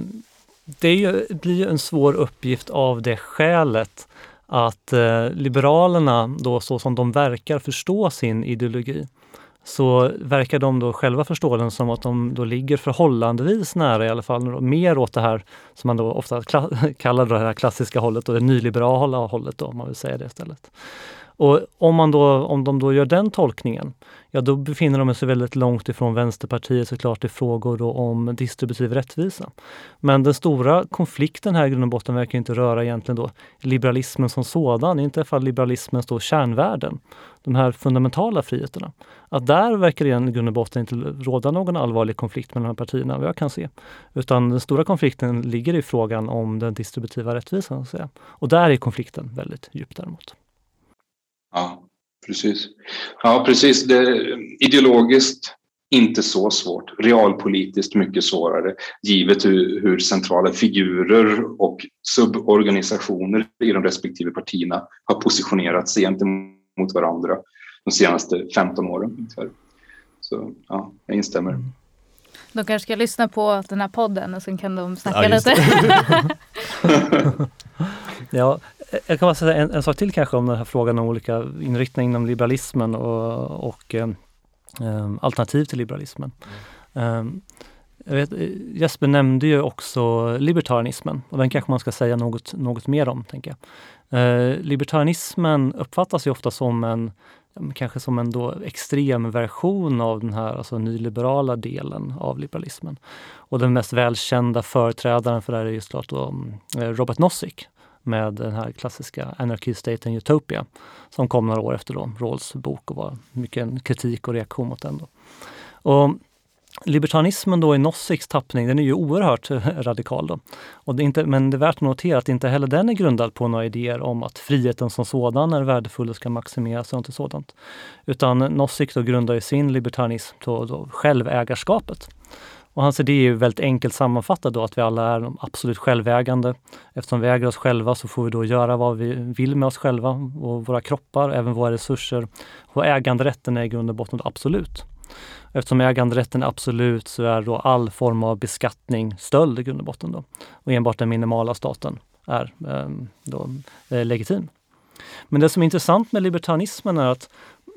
det blir en svår uppgift av det skälet att eh, Liberalerna, då så som de verkar förstå sin ideologi, så verkar de då själva förstå den som att de då ligger förhållandevis nära i alla fall, mer åt det här som man då ofta kallar det här klassiska hållet och det nyliberala hållet då, om man vill säga det istället. Och om, man då, om de då gör den tolkningen, ja då befinner de sig väldigt långt ifrån Vänsterpartiet såklart i frågor då om distributiv rättvisa. Men den stora konflikten här i grund och botten verkar inte röra egentligen då liberalismen som sådan, inte i alla fall liberalismens då kärnvärden, de här fundamentala friheterna. Att där verkar det i grund och botten inte råda någon allvarlig konflikt mellan de här partierna, vad jag kan se. Utan den stora konflikten ligger i frågan om den distributiva rättvisan. Och där är konflikten väldigt djup däremot. Ja, precis. Ja, precis. Det, ideologiskt inte så svårt. Realpolitiskt mycket svårare givet hur, hur centrala figurer och suborganisationer i de respektive partierna har positionerat sig gentemot varandra de senaste 15 åren. Så ja, jag instämmer. Mm. De kanske ska lyssna på den här podden och sen kan de snacka ja, lite. ja, jag kan bara säga en, en, sak till kanske om den här frågan om olika inriktningar inom liberalismen och, och eh, alternativ till liberalismen. Mm. Eh, vet, Jesper nämnde ju också libertarianismen och den kanske man ska säga något, något mer om. tänker jag. Eh, libertarianismen uppfattas ju ofta som en kanske som en då extrem version av den här alltså nyliberala delen av liberalismen. Och den mest välkända företrädaren för det här är just klart då, eh, Robert Nozick med den här klassiska Anarchy State and Utopia som kom några år efter då, Rawls bok och var mycket kritik och reaktion mot den. Då. Och libertarianismen då i Noziks tappning, den är ju oerhört radikal. Då. Och det är inte, men det är värt att notera att inte heller den är grundad på några idéer om att friheten som sådan är värdefull och ska maximeras och inte sådant. Utan Nozick då grundar ju sin libertarianism på då självägarskapet. Och hans idé är ju väldigt enkelt sammanfattad då att vi alla är absolut självägande. Eftersom vi äger oss själva så får vi då göra vad vi vill med oss själva och våra kroppar, även våra resurser. Och äganderätten är i grund och botten absolut. Eftersom äganderätten är absolut så är då all form av beskattning stöld i grund och botten. Då. Och enbart den minimala staten är eh, då, eh, legitim. Men det som är intressant med libertanismen är att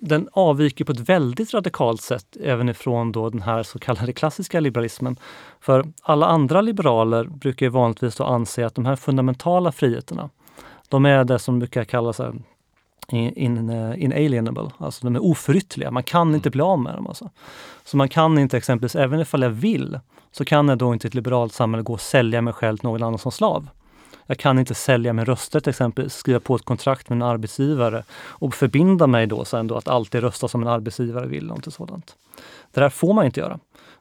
den avviker på ett väldigt radikalt sätt även ifrån då den här så kallade klassiska liberalismen. För alla andra liberaler brukar ju vanligtvis då anse att de här fundamentala friheterna, de är det som brukar kallas in, uh, inalienable, alltså de är oförytterliga. Man kan inte bli av med dem. Alltså. Så man kan inte exempelvis, även ifall jag vill, så kan jag då inte i ett liberalt samhälle gå och sälja mig själv till någon annan som slav. Jag kan inte sälja min rösträtt exempelvis, skriva på ett kontrakt med en arbetsgivare och förbinda mig då sen då att alltid rösta som en arbetsgivare vill. Något sådant. Det där får man inte göra.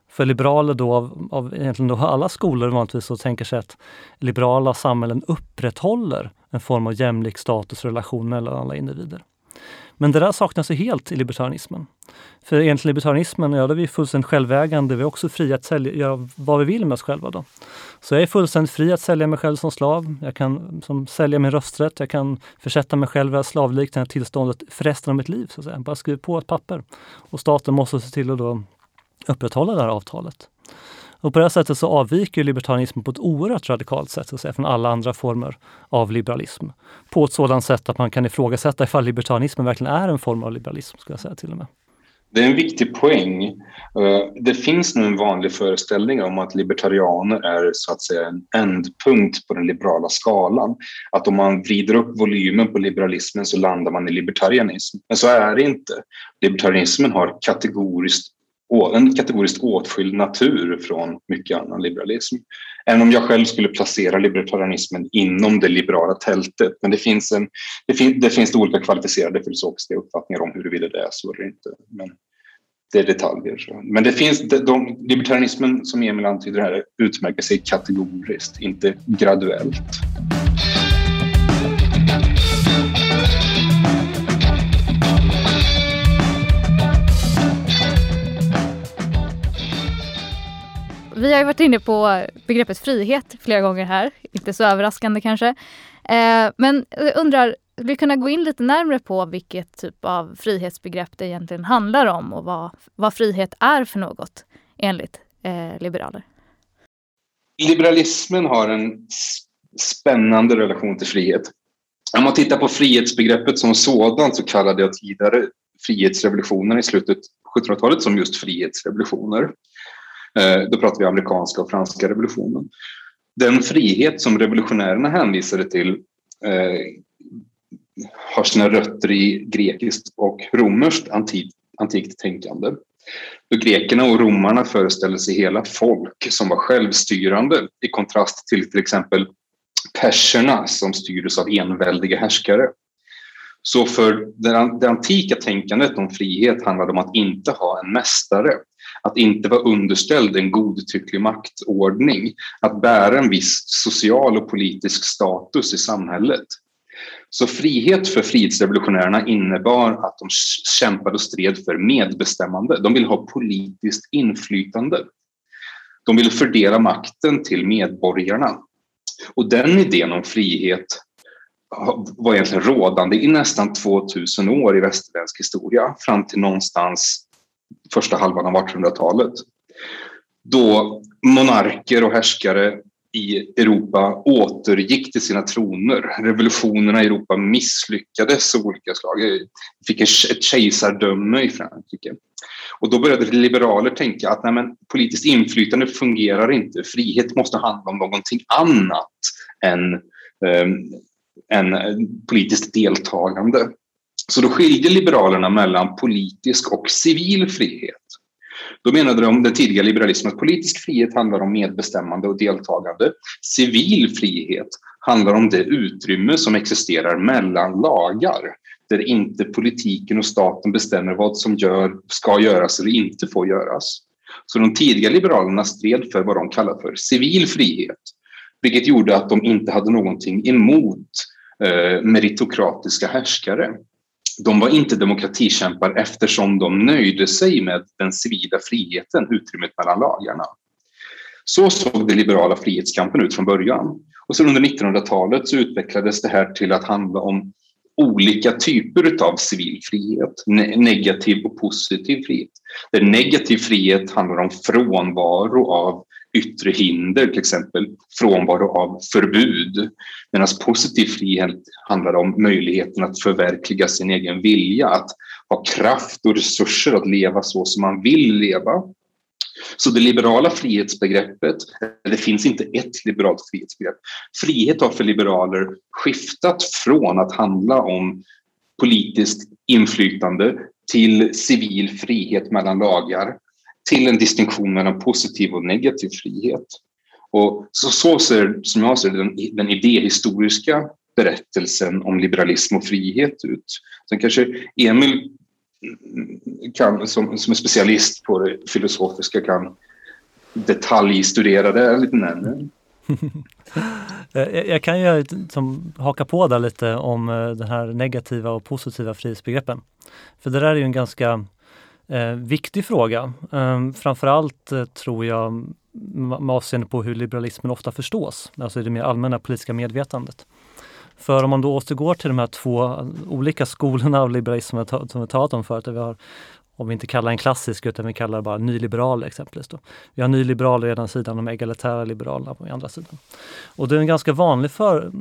För liberaler då, av, av egentligen då alla skolor vanligtvis så tänker sig att liberala samhällen upprätthåller en form av jämlik statusrelation mellan alla individer. Men det där saknas ju helt i libertarianismen. För enligt libertarianismen, ja, då är vi fullständigt självägande. Vi är också fria att sälja, göra vad vi vill med oss själva. Då. Så jag är fullständigt fri att sälja mig själv som slav. Jag kan som, sälja min rösträtt. Jag kan försätta mig själv i det slavliknande tillståndet för resten av mitt liv. Så att säga. Bara skriva på ett papper. Och staten måste se till att då upprätthålla det här avtalet. Och på det här sättet så avviker libertarianismen på ett oerhört radikalt sätt så att säga, från alla andra former av liberalism. På ett sådant sätt att man kan ifrågasätta ifall libertarianismen verkligen är en form av liberalism, skulle jag säga till och med. Det är en viktig poäng. Eh, det finns nu en vanlig föreställning om att libertarianer är så att säga en ändpunkt på den liberala skalan. Att om man vrider upp volymen på liberalismen så landar man i libertarianism. Men så är det inte. Libertarianismen har kategoriskt en kategoriskt åtskild natur från mycket annan liberalism. Även om jag själv skulle placera libertarianismen inom det liberala tältet. Men det finns, en, det, fin, det finns olika kvalificerade filosofiska uppfattningar om huruvida det är så eller inte. Men det är detaljer. Men det finns, de, de, libertarianismen som Emil antyder här utmärker sig kategoriskt, inte graduellt. Vi har ju varit inne på begreppet frihet flera gånger här, inte så överraskande kanske. Eh, men jag undrar, skulle vi kunna gå in lite närmre på vilket typ av frihetsbegrepp det egentligen handlar om och vad, vad frihet är för något enligt eh, liberaler? Liberalismen har en spännande relation till frihet. Om man tittar på frihetsbegreppet som sådant så kallade jag tidigare frihetsrevolutionen i slutet av 1700-talet som just frihetsrevolutioner. Eh, då pratar vi amerikanska och franska revolutionen. Den frihet som revolutionärerna hänvisade till eh, har sina rötter i grekiskt och romerskt antikt, antikt tänkande. Då grekerna och romarna föreställde sig hela folk som var självstyrande i kontrast till till exempel perserna som styrdes av enväldiga härskare. Så för det antika tänkandet om frihet handlade om att inte ha en mästare att inte vara underställd en godtycklig maktordning, att bära en viss social och politisk status i samhället. Så frihet för frihetsrevolutionärerna innebar att de kämpade och stred för medbestämmande. De ville ha politiskt inflytande. De ville fördela makten till medborgarna. Och den idén om frihet var egentligen rådande i nästan 2000 år i västerländsk historia fram till någonstans första halvan av 1800-talet. Då monarker och härskare i Europa återgick till sina troner. Revolutionerna i Europa misslyckades av olika slag. Vi fick ett kejsardöme i Frankrike. Och då började liberaler tänka att nej men, politiskt inflytande fungerar inte. Frihet måste handla om någonting annat än, um, än politiskt deltagande. Så då skiljer Liberalerna mellan politisk och civil frihet. Då menade de, den tidiga liberalismen, att politisk frihet handlar om medbestämmande och deltagande. Civil frihet handlar om det utrymme som existerar mellan lagar där inte politiken och staten bestämmer vad som gör, ska göras eller inte får göras. Så de tidiga liberalerna stred för vad de kallar för civil frihet, vilket gjorde att de inte hade någonting emot eh, meritokratiska härskare. De var inte demokratikämpar eftersom de nöjde sig med den civila friheten, utrymmet mellan lagarna. Så såg den liberala frihetskampen ut från början. Och sen under 1900-talet så utvecklades det här till att handla om olika typer av civil frihet, negativ och positiv frihet. Där negativ frihet handlar om frånvaro av yttre hinder, till exempel frånvaro av förbud. Medan positiv frihet handlar om möjligheten att förverkliga sin egen vilja, att ha kraft och resurser att leva så som man vill leva. Så det liberala frihetsbegreppet, det finns inte ett liberalt frihetsbegrepp. Frihet har för liberaler skiftat från att handla om politiskt inflytande till civil frihet mellan lagar till en distinktion mellan positiv och negativ frihet. Och så, så ser, som jag ser den, den idéhistoriska berättelsen om liberalism och frihet ut. Sen kanske Emil kan, som, som är specialist på det filosofiska kan detaljstudera det lite närmare. Eh, jag kan ju som, haka på där lite om eh, den här negativa och positiva frihetsbegreppen. För det där är ju en ganska eh, viktig fråga. Eh, framförallt eh, tror jag med avseende på hur liberalismen ofta förstås, alltså i det mer allmänna politiska medvetandet. För om man då återgår till de här två olika skolorna av liberalism som vi talat om förut, vi har, om vi inte kallar en klassisk utan vi kallar bara nyliberal exempelvis. Då. Vi har nyliberaler på ena sidan och de egalitära liberalerna på andra sidan. Och det är en ganska vanlig, för,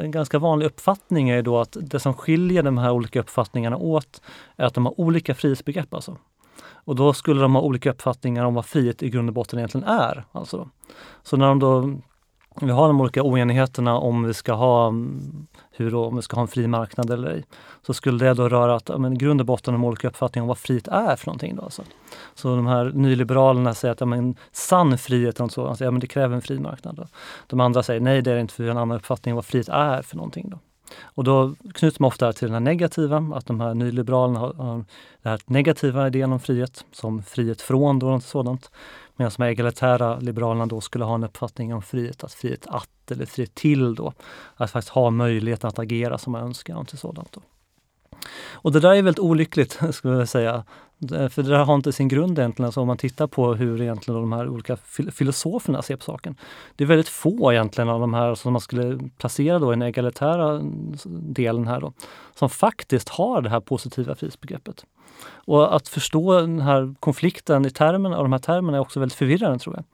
en ganska vanlig uppfattning är då att det som skiljer de här olika uppfattningarna åt är att de har olika frihetsbegrepp. Alltså. Och då skulle de ha olika uppfattningar om vad frihet i grund och botten egentligen är. Alltså då. Så när de då vi har de olika oenigheterna om vi ska ha mm, hur då, om vi ska ha en fri marknad eller ej. Så skulle det då röra att, men, i grund och botten de olika uppfattningar om vad frihet är för någonting. Då, alltså. Så de här nyliberalerna säger att ja, men, sann frihet och så, alltså, ja, men det kräver en fri marknad. Då. De andra säger nej, det är inte för en annan uppfattning om vad frihet är för någonting. Då. Och då knyts man ofta till den här negativa, att de här nyliberalerna har, har den här negativa idén om frihet, som frihet från då, något sådant. Medan de egalitära liberalerna då skulle ha en uppfattning om frihet, att frihet att eller frihet till då. Att faktiskt ha möjligheten att agera som man önskar. Och till sådant då. Och det där är väldigt olyckligt, skulle jag säga. För det där har inte sin grund egentligen, alltså om man tittar på hur egentligen de här olika filosoferna ser på saken. Det är väldigt få egentligen av de här som man skulle placera då i den egalitära mm, delen här då, som faktiskt har det här positiva frihetsbegreppet. Och att förstå den här konflikten i termerna, av de här termerna är också väldigt förvirrande tror jag.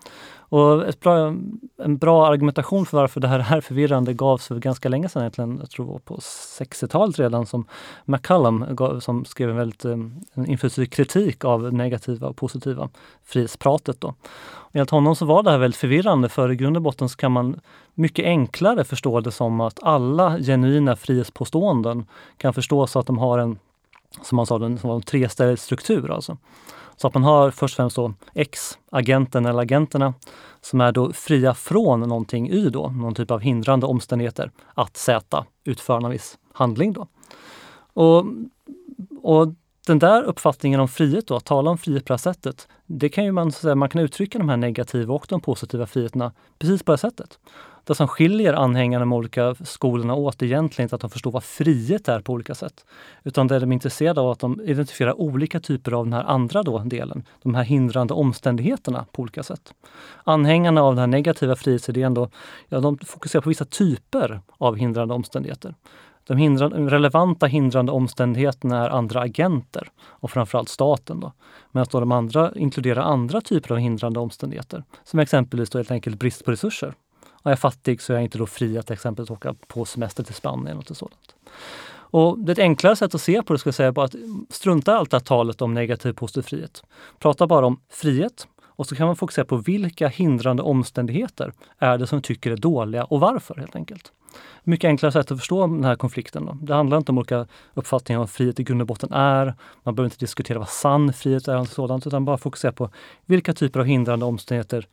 Och ett bra, en bra argumentation för varför det här är förvirrande gavs för ganska länge sedan, egentligen, jag tror på 60-talet redan, som McCallum gav, som skrev en väldigt eh, en inflytelserik kritik av negativa och positiva frihetspratet. Då. Och enligt honom så var det här väldigt förvirrande för i grund och botten så kan man mycket enklare förstå det som att alla genuina frihetspåståenden kan förstås att de har en som man sa, en, en treställig struktur. Alltså. Så att man har först och främst då X, agenten eller agenterna, som är då fria från någonting Y då, någon typ av hindrande omständigheter, att Z utföra en viss handling. Då. Och, och den där uppfattningen om frihet, då, att tala om frihet på det här sättet, det kan ju man säga, man kan uttrycka de här negativa och de positiva friheterna precis på det här sättet. Det som skiljer anhängarna med olika skolorna åt är egentligen inte att de förstår vad frihet är på olika sätt. Utan det de är intresserade av att de identifierar olika typer av den här andra då, delen, de här hindrande omständigheterna på olika sätt. Anhängarna av den här negativa frihetsidén då, ja, de fokuserar på vissa typer av hindrande omständigheter. De hindrande, relevanta hindrande omständigheterna är andra agenter och framförallt staten. Då. Medan de andra inkluderar andra typer av hindrande omständigheter. Som exempelvis då helt enkelt brist på resurser. Är jag fattig så är jag inte då fri att till exempel åka på semester till Spanien och sådant. Och det är ett enklare sätt att se på det, skulle jag säga, är att strunta allt det här talet om negativ positiv frihet. Prata bara om frihet och så kan man fokusera på vilka hindrande omständigheter är det som tycker är dåliga och varför helt enkelt. Mycket enklare sätt att förstå den här konflikten. Då. Det handlar inte om olika uppfattningar om vad frihet i grund och botten är. Man behöver inte diskutera vad sann frihet är och sådant, utan bara fokusera på vilka typer av hindrande omständigheter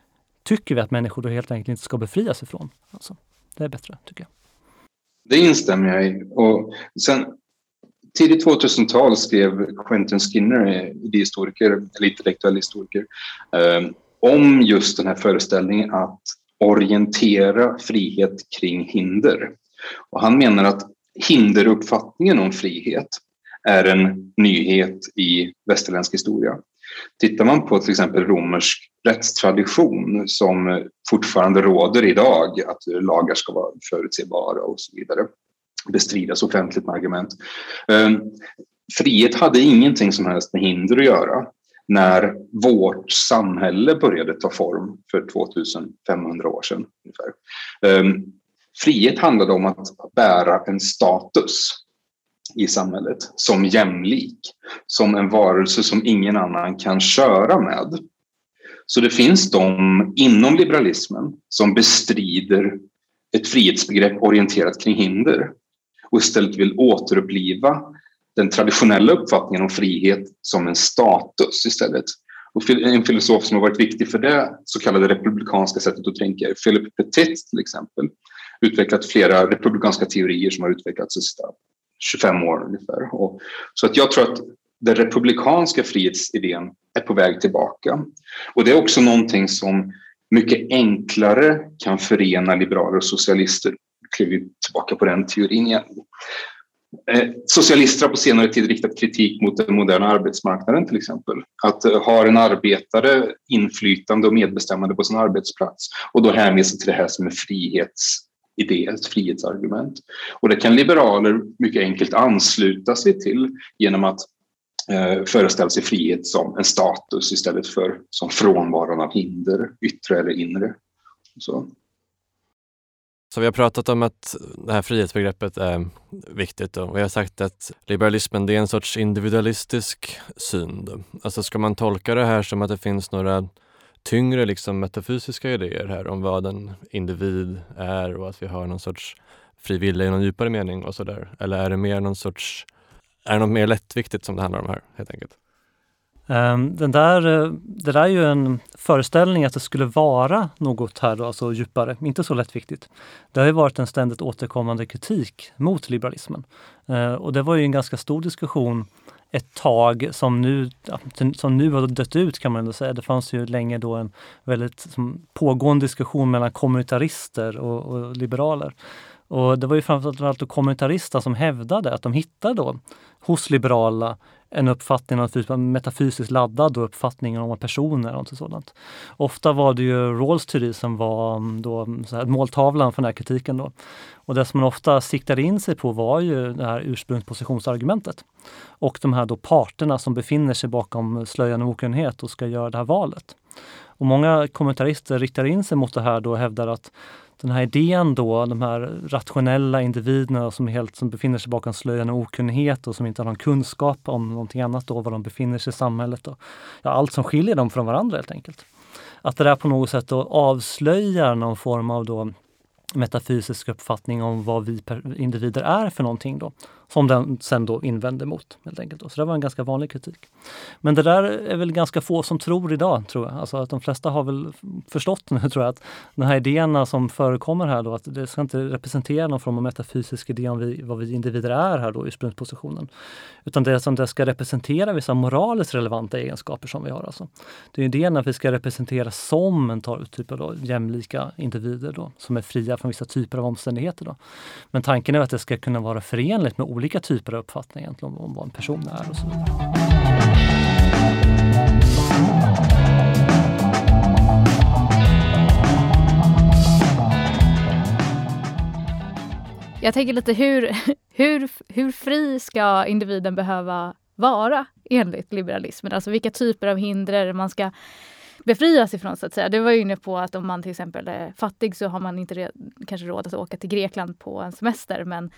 tycker vi att människor då helt enkelt inte ska befrias ifrån. Alltså. det är bättre tycker jag. Det instämmer jag i. Och sen, tidigt 2000-tal skrev Quentin Skinner, eh, idéhistoriker, eller intellektuell historiker, eh, om just den här föreställningen att orientera frihet kring hinder. Och han menar att hinderuppfattningen om frihet är en nyhet i västerländsk historia. Tittar man på till exempel romersk rättstradition som fortfarande råder idag, att lagar ska vara förutsebara och så vidare, bestridas offentligt med argument. Ehm, frihet hade ingenting som helst med hinder att göra när vårt samhälle började ta form för 2500 år sedan. Ungefär. Ehm, frihet handlade om att bära en status i samhället som jämlik, som en varelse som ingen annan kan köra med. Så det finns de inom liberalismen som bestrider ett frihetsbegrepp orienterat kring hinder och istället vill återuppliva den traditionella uppfattningen om frihet som en status istället. Och en filosof som har varit viktig för det så kallade republikanska sättet att tänka är Philip Petit till exempel. Utvecklat flera republikanska teorier som har utvecklats i 25 år ungefär. Och, så att jag tror att den republikanska frihetsidén är på väg tillbaka. Och det är också någonting som mycket enklare kan förena liberaler och socialister. Kliver tillbaka på den teorin igen. Eh, socialister har på senare tid riktat kritik mot den moderna arbetsmarknaden till exempel. Att eh, har en arbetare inflytande och medbestämmande på sin arbetsplats och då hänvisar till det här som en frihets idé, ett frihetsargument. Och det kan liberaler mycket enkelt ansluta sig till genom att eh, föreställa sig frihet som en status istället för som frånvaron av hinder, yttre eller inre. Så. Så vi har pratat om att det här frihetsbegreppet är viktigt och vi har sagt att liberalismen det är en sorts individualistisk syn. Alltså ska man tolka det här som att det finns några tyngre liksom metafysiska idéer här om vad en individ är och att vi har någon sorts fri vilja i någon djupare mening och sådär? Eller är det mer någon sorts, är det något mer lättviktigt som det handlar om här helt enkelt? Ehm, den där, eh, det där är ju en föreställning att det skulle vara något här då, alltså djupare, inte så lättviktigt. Det har ju varit en ständigt återkommande kritik mot liberalismen. Eh, och det var ju en ganska stor diskussion ett tag som nu, som nu har dött ut kan man ändå säga. Det fanns ju länge då en väldigt pågående diskussion mellan kommunitarister och, och liberaler. Och det var ju framförallt kommentarister som hävdade att de hittade då hos liberala en uppfattning, en typ metafysiskt laddad uppfattning om personer och sådant. Ofta var det ju Rawls teori som var mm, då, så här, måltavlan för den här kritiken. Då. Och det som man ofta siktade in sig på var ju det här ursprungspositionsargumentet. Och de här då parterna som befinner sig bakom slöjan och okunnighet och ska göra det här valet. Och många kommentarister riktar in sig mot det här då och hävdar att den här idén då, de här rationella individerna som, helt, som befinner sig bakom slöjan och okunnighet och som inte har någon kunskap om någonting annat då, var de befinner sig i samhället. Och, ja, allt som skiljer dem från varandra helt enkelt. Att det där på något sätt då avslöjar någon form av då metafysisk uppfattning om vad vi individer är för någonting då som den sen då invände mot. Helt enkelt. Så det var en ganska vanlig kritik. Men det där är väl ganska få som tror idag, tror jag. Alltså att de flesta har väl förstått nu, tror jag, att de här idéerna som förekommer här då, att det ska inte representera någon form av metafysisk idé om vi, vad vi individer är här då, ursprungspositionen. Utan det som det ska representera vissa moraliskt relevanta egenskaper som vi har. Alltså. Det är idén att vi ska representera som en typ av då, jämlika individer då, som är fria från vissa typer av omständigheter. Då. Men tanken är att det ska kunna vara förenligt med olika typer av uppfattningar om, om vad en person är och så vidare. Jag tänker lite hur, hur, hur fri ska individen behöva vara enligt liberalismen? Alltså vilka typer av hinder man ska befrias ifrån så att säga. Du var ju inne på att om man till exempel är fattig så har man inte kanske råd att åka till Grekland på en semester. Men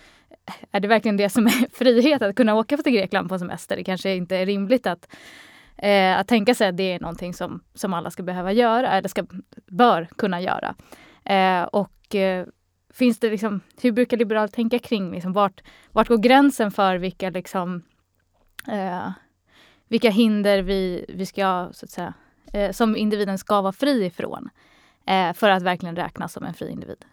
är det verkligen det som är frihet, att kunna åka till Grekland på en semester? Det kanske inte är rimligt att, eh, att tänka sig att det är någonting som, som alla ska behöva göra, eller ska, bör kunna göra. Eh, och eh, finns det liksom, hur brukar liberaler tänka kring liksom, vart, vart går gränsen för vilka liksom, eh, vilka hinder vi, vi ska så att säga, eh, som individen ska vara fri ifrån eh, för att verkligen räknas som en fri individ.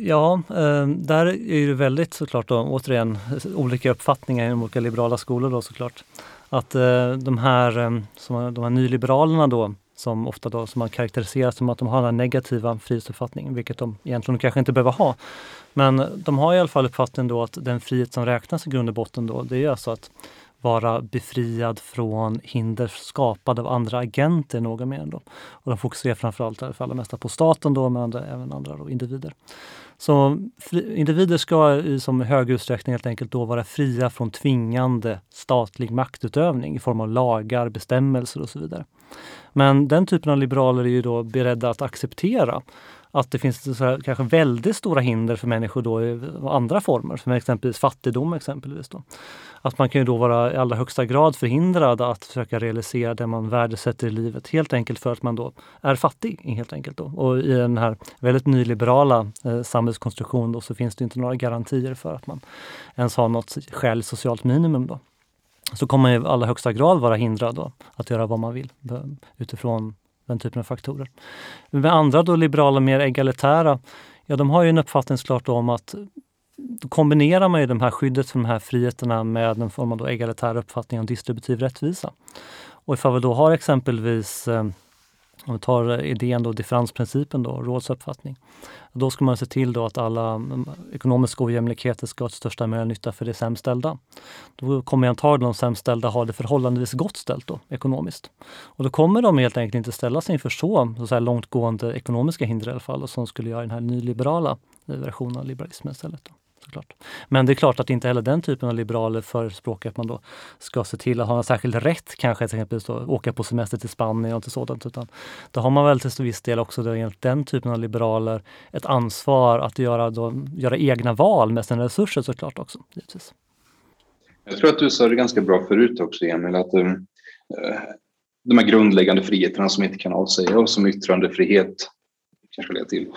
Ja, eh, där är det väldigt såklart då, återigen eh, olika uppfattningar inom olika liberala skolor då såklart. Att eh, de här, eh, som, de här nyliberalerna då, som ofta då som man karaktäriserar som att de har den negativa frihetsuppfattningen, vilket de egentligen kanske inte behöver ha. Men de har i alla fall uppfattningen då att den frihet som räknas i grund och botten då, det är alltså att vara befriad från hinder skapade av andra agenter något mer. Då. Och de fokuserar framförallt för allra mesta på staten då, men andra, även andra då, individer. Så fri, individer ska i som hög utsträckning helt enkelt då vara fria från tvingande statlig maktutövning i form av lagar, bestämmelser och så vidare. Men den typen av liberaler är ju då beredda att acceptera att det finns så här, kanske väldigt stora hinder för människor då i andra former, som exempelvis fattigdom. exempelvis. Då. Att man kan ju då vara i allra högsta grad förhindrad att försöka realisera det man värdesätter i livet, helt enkelt för att man då är fattig. helt enkelt då. Och i den här väldigt nyliberala eh, samhällskonstruktionen då, så finns det inte några garantier för att man ens har något skäligt socialt minimum. Då. Så kommer man i allra högsta grad vara hindrad då, att göra vad man vill eh, utifrån den typen av faktorer. Med andra då liberala, mer egalitära, ja de har ju en uppfattning såklart om att då kombinerar man ju de här skyddet för de här friheterna med en form av då egalitär uppfattning om distributiv rättvisa. Och ifall vi då har exempelvis eh, om vi tar idén då, differensprincipen, då, råds uppfattning. Då ska man se till då att alla mm, ekonomiska ojämlikheter ska ha största möjliga nytta för de sämst ställda. Då kommer antagligen de sämst ställda ha det förhållandevis gott ställt då, ekonomiskt. Och då kommer de helt enkelt inte ställa sig inför så, så långtgående ekonomiska hinder i alla fall, och som skulle göra den här nyliberala versionen av liberalismen istället. Då såklart. Men det är klart att inte heller den typen av liberaler förespråkar att man då ska se till att ha en särskild rätt, kanske exempelvis då, åka på semester till Spanien och sådant. Utan då har man väl till viss del också då, enligt den typen av liberaler ett ansvar att göra, då, göra egna val med sina resurser såklart också. Givetvis. Jag tror att du sa det ganska bra förut också, Emil, att um, de här grundläggande friheterna som inte kan avsäga oss, som yttrandefrihet, kanske till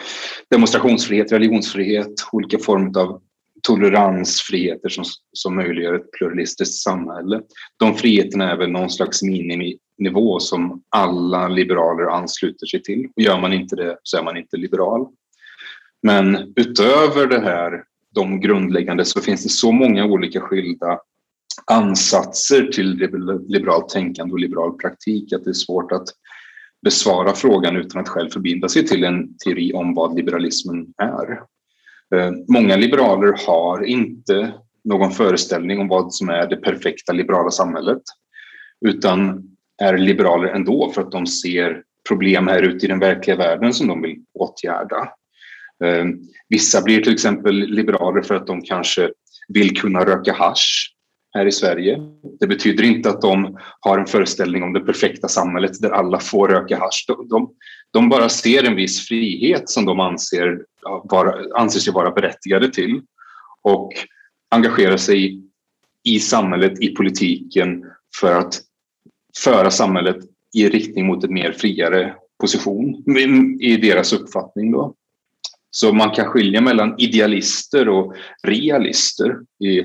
demonstrationsfrihet, religionsfrihet, olika former av toleransfriheter som, som möjliggör ett pluralistiskt samhälle. De friheterna är väl någon slags miniminivå som alla liberaler ansluter sig till. Och gör man inte det så är man inte liberal. Men utöver det här, de grundläggande, så finns det så många olika skilda ansatser till liberalt tänkande och liberal praktik att det är svårt att besvara frågan utan att själv förbinda sig till en teori om vad liberalismen är. Eh, många liberaler har inte någon föreställning om vad som är det perfekta liberala samhället utan är liberaler ändå för att de ser problem här ute i den verkliga världen som de vill åtgärda. Eh, vissa blir till exempel liberaler för att de kanske vill kunna röka hash här i Sverige. Det betyder inte att de har en föreställning om det perfekta samhället där alla får röka hash. De, de, de bara ser en viss frihet som de anser, vara, anser sig vara berättigade till och engagera sig i samhället, i politiken för att föra samhället i riktning mot en mer friare position i deras uppfattning. Då. Så man kan skilja mellan idealister och realister i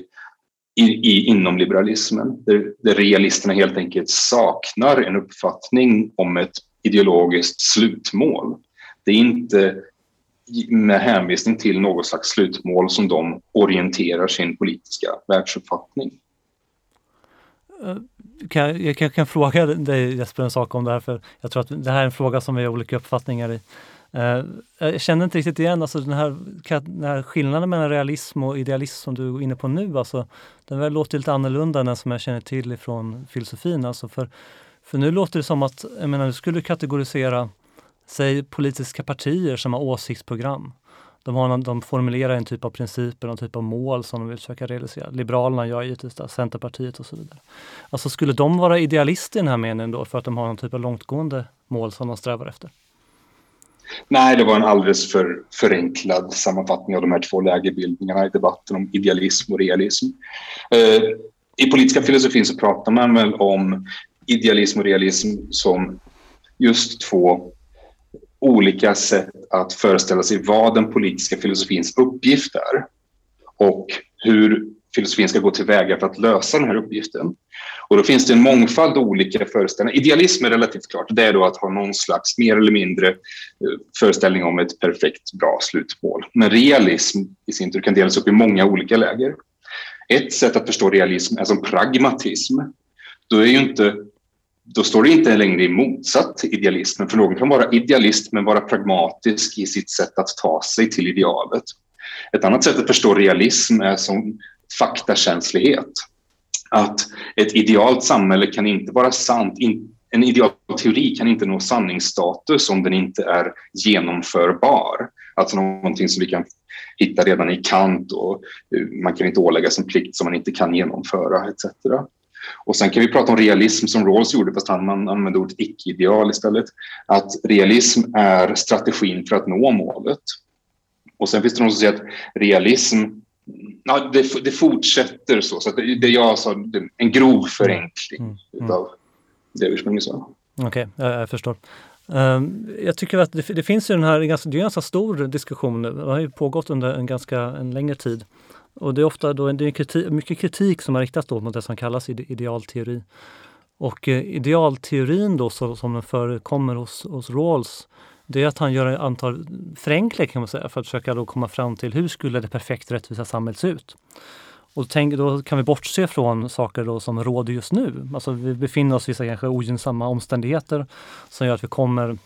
i, i, inom liberalismen, där, där realisterna helt enkelt saknar en uppfattning om ett ideologiskt slutmål. Det är inte med hänvisning till något slags slutmål som de orienterar sin politiska världsuppfattning. Eh, kan, jag, kanske kan fråga dig Jesper en sak om det här, för jag tror att det här är en fråga som vi har olika uppfattningar i. Eh, jag känner inte riktigt igen alltså den, här, den här skillnaden mellan realism och idealism som du är inne på nu. Alltså, den låter lite annorlunda än den som jag känner till från filosofin. Alltså för, för nu låter det som att jag menar, du skulle kategorisera säg politiska partier som har åsiktsprogram. De, har, de formulerar en typ av principer, en typ av mål som de vill försöka realisera. Liberalerna gör givetvis typ det, Centerpartiet och så vidare. Alltså skulle de vara idealister i den här meningen då för att de har någon typ av långtgående mål som de strävar efter? Nej, det var en alldeles för förenklad sammanfattning av de här två lägerbildningarna i debatten om idealism och realism. Eh, I politiska filosofin så pratar man väl om idealism och realism som just två olika sätt att föreställa sig vad den politiska filosofins uppgift är och hur filosofin ska gå tillväga för att lösa den här uppgiften. Och då finns det en mångfald olika föreställningar. Idealism är relativt klart. Det är då att ha någon slags mer eller mindre eh, föreställning om ett perfekt bra slutmål. Men realism i sin tur kan delas upp i många olika läger. Ett sätt att förstå realism är som pragmatism. Då, är ju inte, då står det inte längre i motsatt till idealismen, för någon kan vara idealist men vara pragmatisk i sitt sätt att ta sig till idealet. Ett annat sätt att förstå realism är som faktakänslighet. Att ett idealt samhälle kan inte vara sant. En idealteori kan inte nå sanningsstatus om den inte är genomförbar. Alltså någonting som vi kan hitta redan i Kant och eh, man kan inte åläggas en plikt som man inte kan genomföra etc. Och sen kan vi prata om realism som Rawls gjorde, fast han använde ordet icke-ideal istället. Att realism är strategin för att nå målet. Och sen finns det någon som säger att realism Ja, det, det fortsätter så. så det, det jag sa, en grov förenkling mm. mm. av det ursprungligen sa. Okej, okay, jag, jag förstår. Um, jag tycker att det, det, finns ju den här, det är en ganska stor diskussion nu. Det har ju pågått under en ganska en längre tid. Och det är ofta då, det är kritik, mycket kritik som har riktats mot det som kallas idealteori. Och eh, idealteorin då så, som den förekommer hos, hos Rawls det är att han gör ett antal förenklingar kan man säga för att försöka då komma fram till hur skulle det perfekt rättvisa samhället se ut? Och tänk, då kan vi bortse från saker då som råder just nu. Alltså vi befinner oss i vissa kanske ogynnsamma omständigheter som gör att vi kommer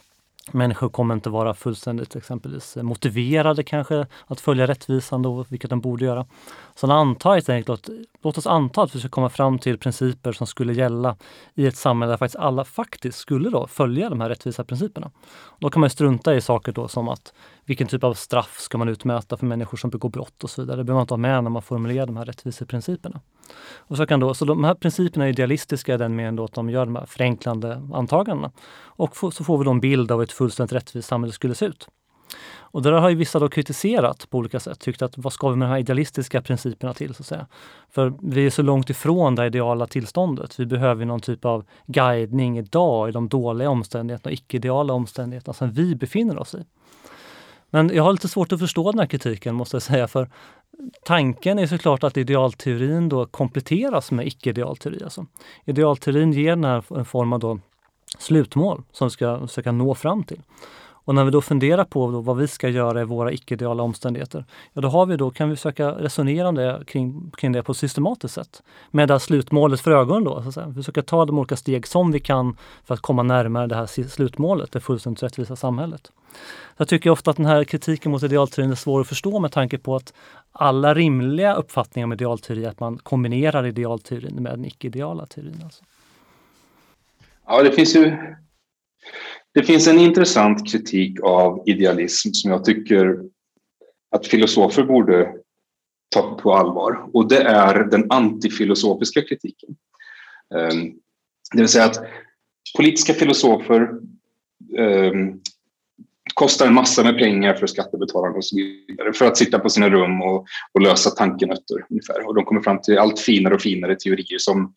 Människor kommer inte vara fullständigt exempelvis motiverade kanske att följa rättvisan då, vilket de borde göra. Så antar helt enkelt, låt oss anta att vi ska komma fram till principer som skulle gälla i ett samhälle där faktiskt alla faktiskt skulle då följa de här rättvisa principerna. Då kan man strunta i saker då som att vilken typ av straff ska man utmäta för människor som begår brott och så vidare. Det behöver man inte ha med när man formulerar de här rättviseprinciperna. Och så, kan då, så de här principerna är idealistiska i den meningen att de gör de här förenklande antagandena. Och så får vi då en bild av hur ett fullständigt rättvist samhälle skulle se ut. Och det där har ju vissa då kritiserat på olika sätt, tyckt att vad ska vi med de här idealistiska principerna till? så att säga? För vi är så långt ifrån det ideala tillståndet. Vi behöver någon typ av guidning idag i de dåliga omständigheterna och icke-ideala omständigheterna som vi befinner oss i. Men jag har lite svårt att förstå den här kritiken måste jag säga, för tanken är såklart att idealteorin då kompletteras med icke-idealteori. Alltså. Idealteorin ger den här en form av då slutmål som vi ska försöka nå fram till. Och när vi då funderar på då vad vi ska göra i våra icke-ideala omständigheter, ja då har vi då, kan vi försöka resonera om det, kring, kring det på ett systematiskt sätt. Med det här slutmålet för ögonen då. Så att säga. Försöka ta de olika steg som vi kan för att komma närmare det här slutmålet, det fullständigt rättvisa samhället. Jag tycker ofta att den här kritiken mot idealteorin är svår att förstå med tanke på att alla rimliga uppfattningar om idealteori är att man kombinerar idealteorin med den icke-ideala teorin. Alltså. Ja, det finns ju det finns en intressant kritik av idealism som jag tycker att filosofer borde ta på allvar och det är den antifilosofiska kritiken. Ehm, det vill säga att politiska filosofer ehm, kostar en massa med pengar för skattebetalarna och så vidare för att sitta på sina rum och, och lösa tankenötter ungefär. Och de kommer fram till allt finare och finare teorier som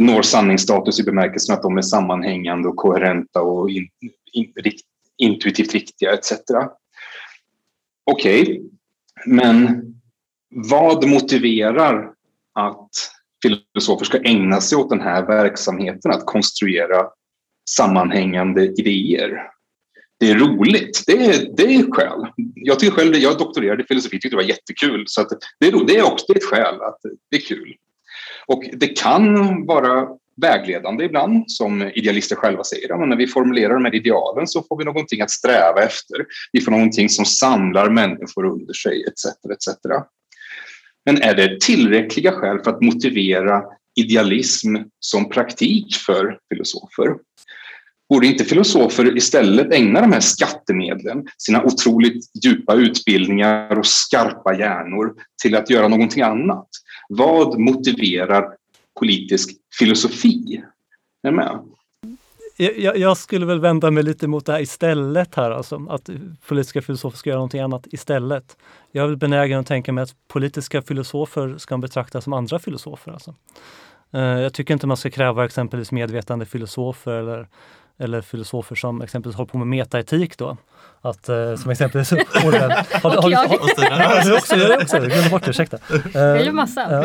når sanningsstatus i bemärkelsen att de är sammanhängande och koherenta och in, intuitivt riktiga etc. Okej, okay. men vad motiverar att filosofer ska ägna sig åt den här verksamheten, att konstruera sammanhängande idéer? Det är roligt, det är, det är ett skäl. Jag tycker själv, jag doktorerade i filosofi, tyckte det var jättekul. Så det, är, det är också ett skäl att det är kul. Och det kan vara vägledande ibland, som idealister själva säger. Men när vi formulerar de här idealen så får vi någonting att sträva efter. Vi får någonting som samlar människor under sig, etc. etc. Men är det tillräckliga skäl för att motivera idealism som praktik för filosofer? Borde inte filosofer istället ägna de här skattemedlen, sina otroligt djupa utbildningar och skarpa hjärnor till att göra någonting annat? Vad motiverar politisk filosofi? Är med? Jag, jag, skulle väl vända mig lite mot det här istället här, alltså att politiska filosofer ska göra någonting annat istället. Jag är väl benägen att tänka mig att politiska filosofer ska betraktas som andra filosofer. Alltså. Eh, jag tycker inte man ska kräva exempelvis medvetande filosofer eller eller filosofer som exempelvis håller på med metaetik då. Att, eh, som exempelvis... har, har, har, jag. har, du också, jag också, jag glömde bort det, ursäkta. Jag gör massa.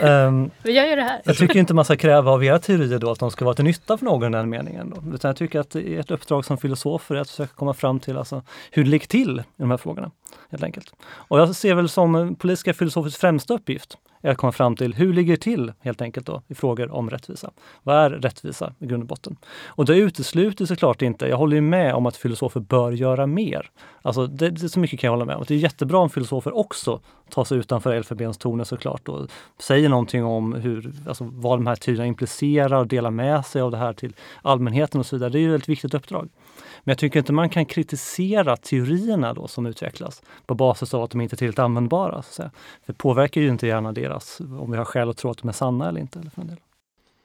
Um, Vi gör ju det här. jag tycker inte man ska kräva av era teorier då att de ska vara till nytta för någon i den meningen. Då. Utan jag tycker att ert uppdrag som filosofer är att försöka komma fram till alltså, hur det ligger till i de här frågorna. Helt enkelt. Och jag ser väl som politiska filosofers främsta uppgift att komma fram till hur ligger det till helt enkelt då i frågor om rättvisa. Vad är rättvisa i grund och botten? Och det utesluter såklart inte, jag håller ju med om att filosofer bör göra mer. Alltså det, det, så mycket kan jag hålla med om. Det är jättebra om filosofer också tar sig utanför elfenbenstornet såklart och säger någonting om hur, alltså vad de här tiderna implicerar och delar med sig av det här till allmänheten och så vidare. Det är ju ett viktigt uppdrag. Men jag tycker inte man kan kritisera teorierna då som utvecklas på basis av att de inte är tillräckligt användbara. Så För det påverkar ju inte gärna deras, om vi har skäl att tro att de är sanna eller inte. Eller för en del.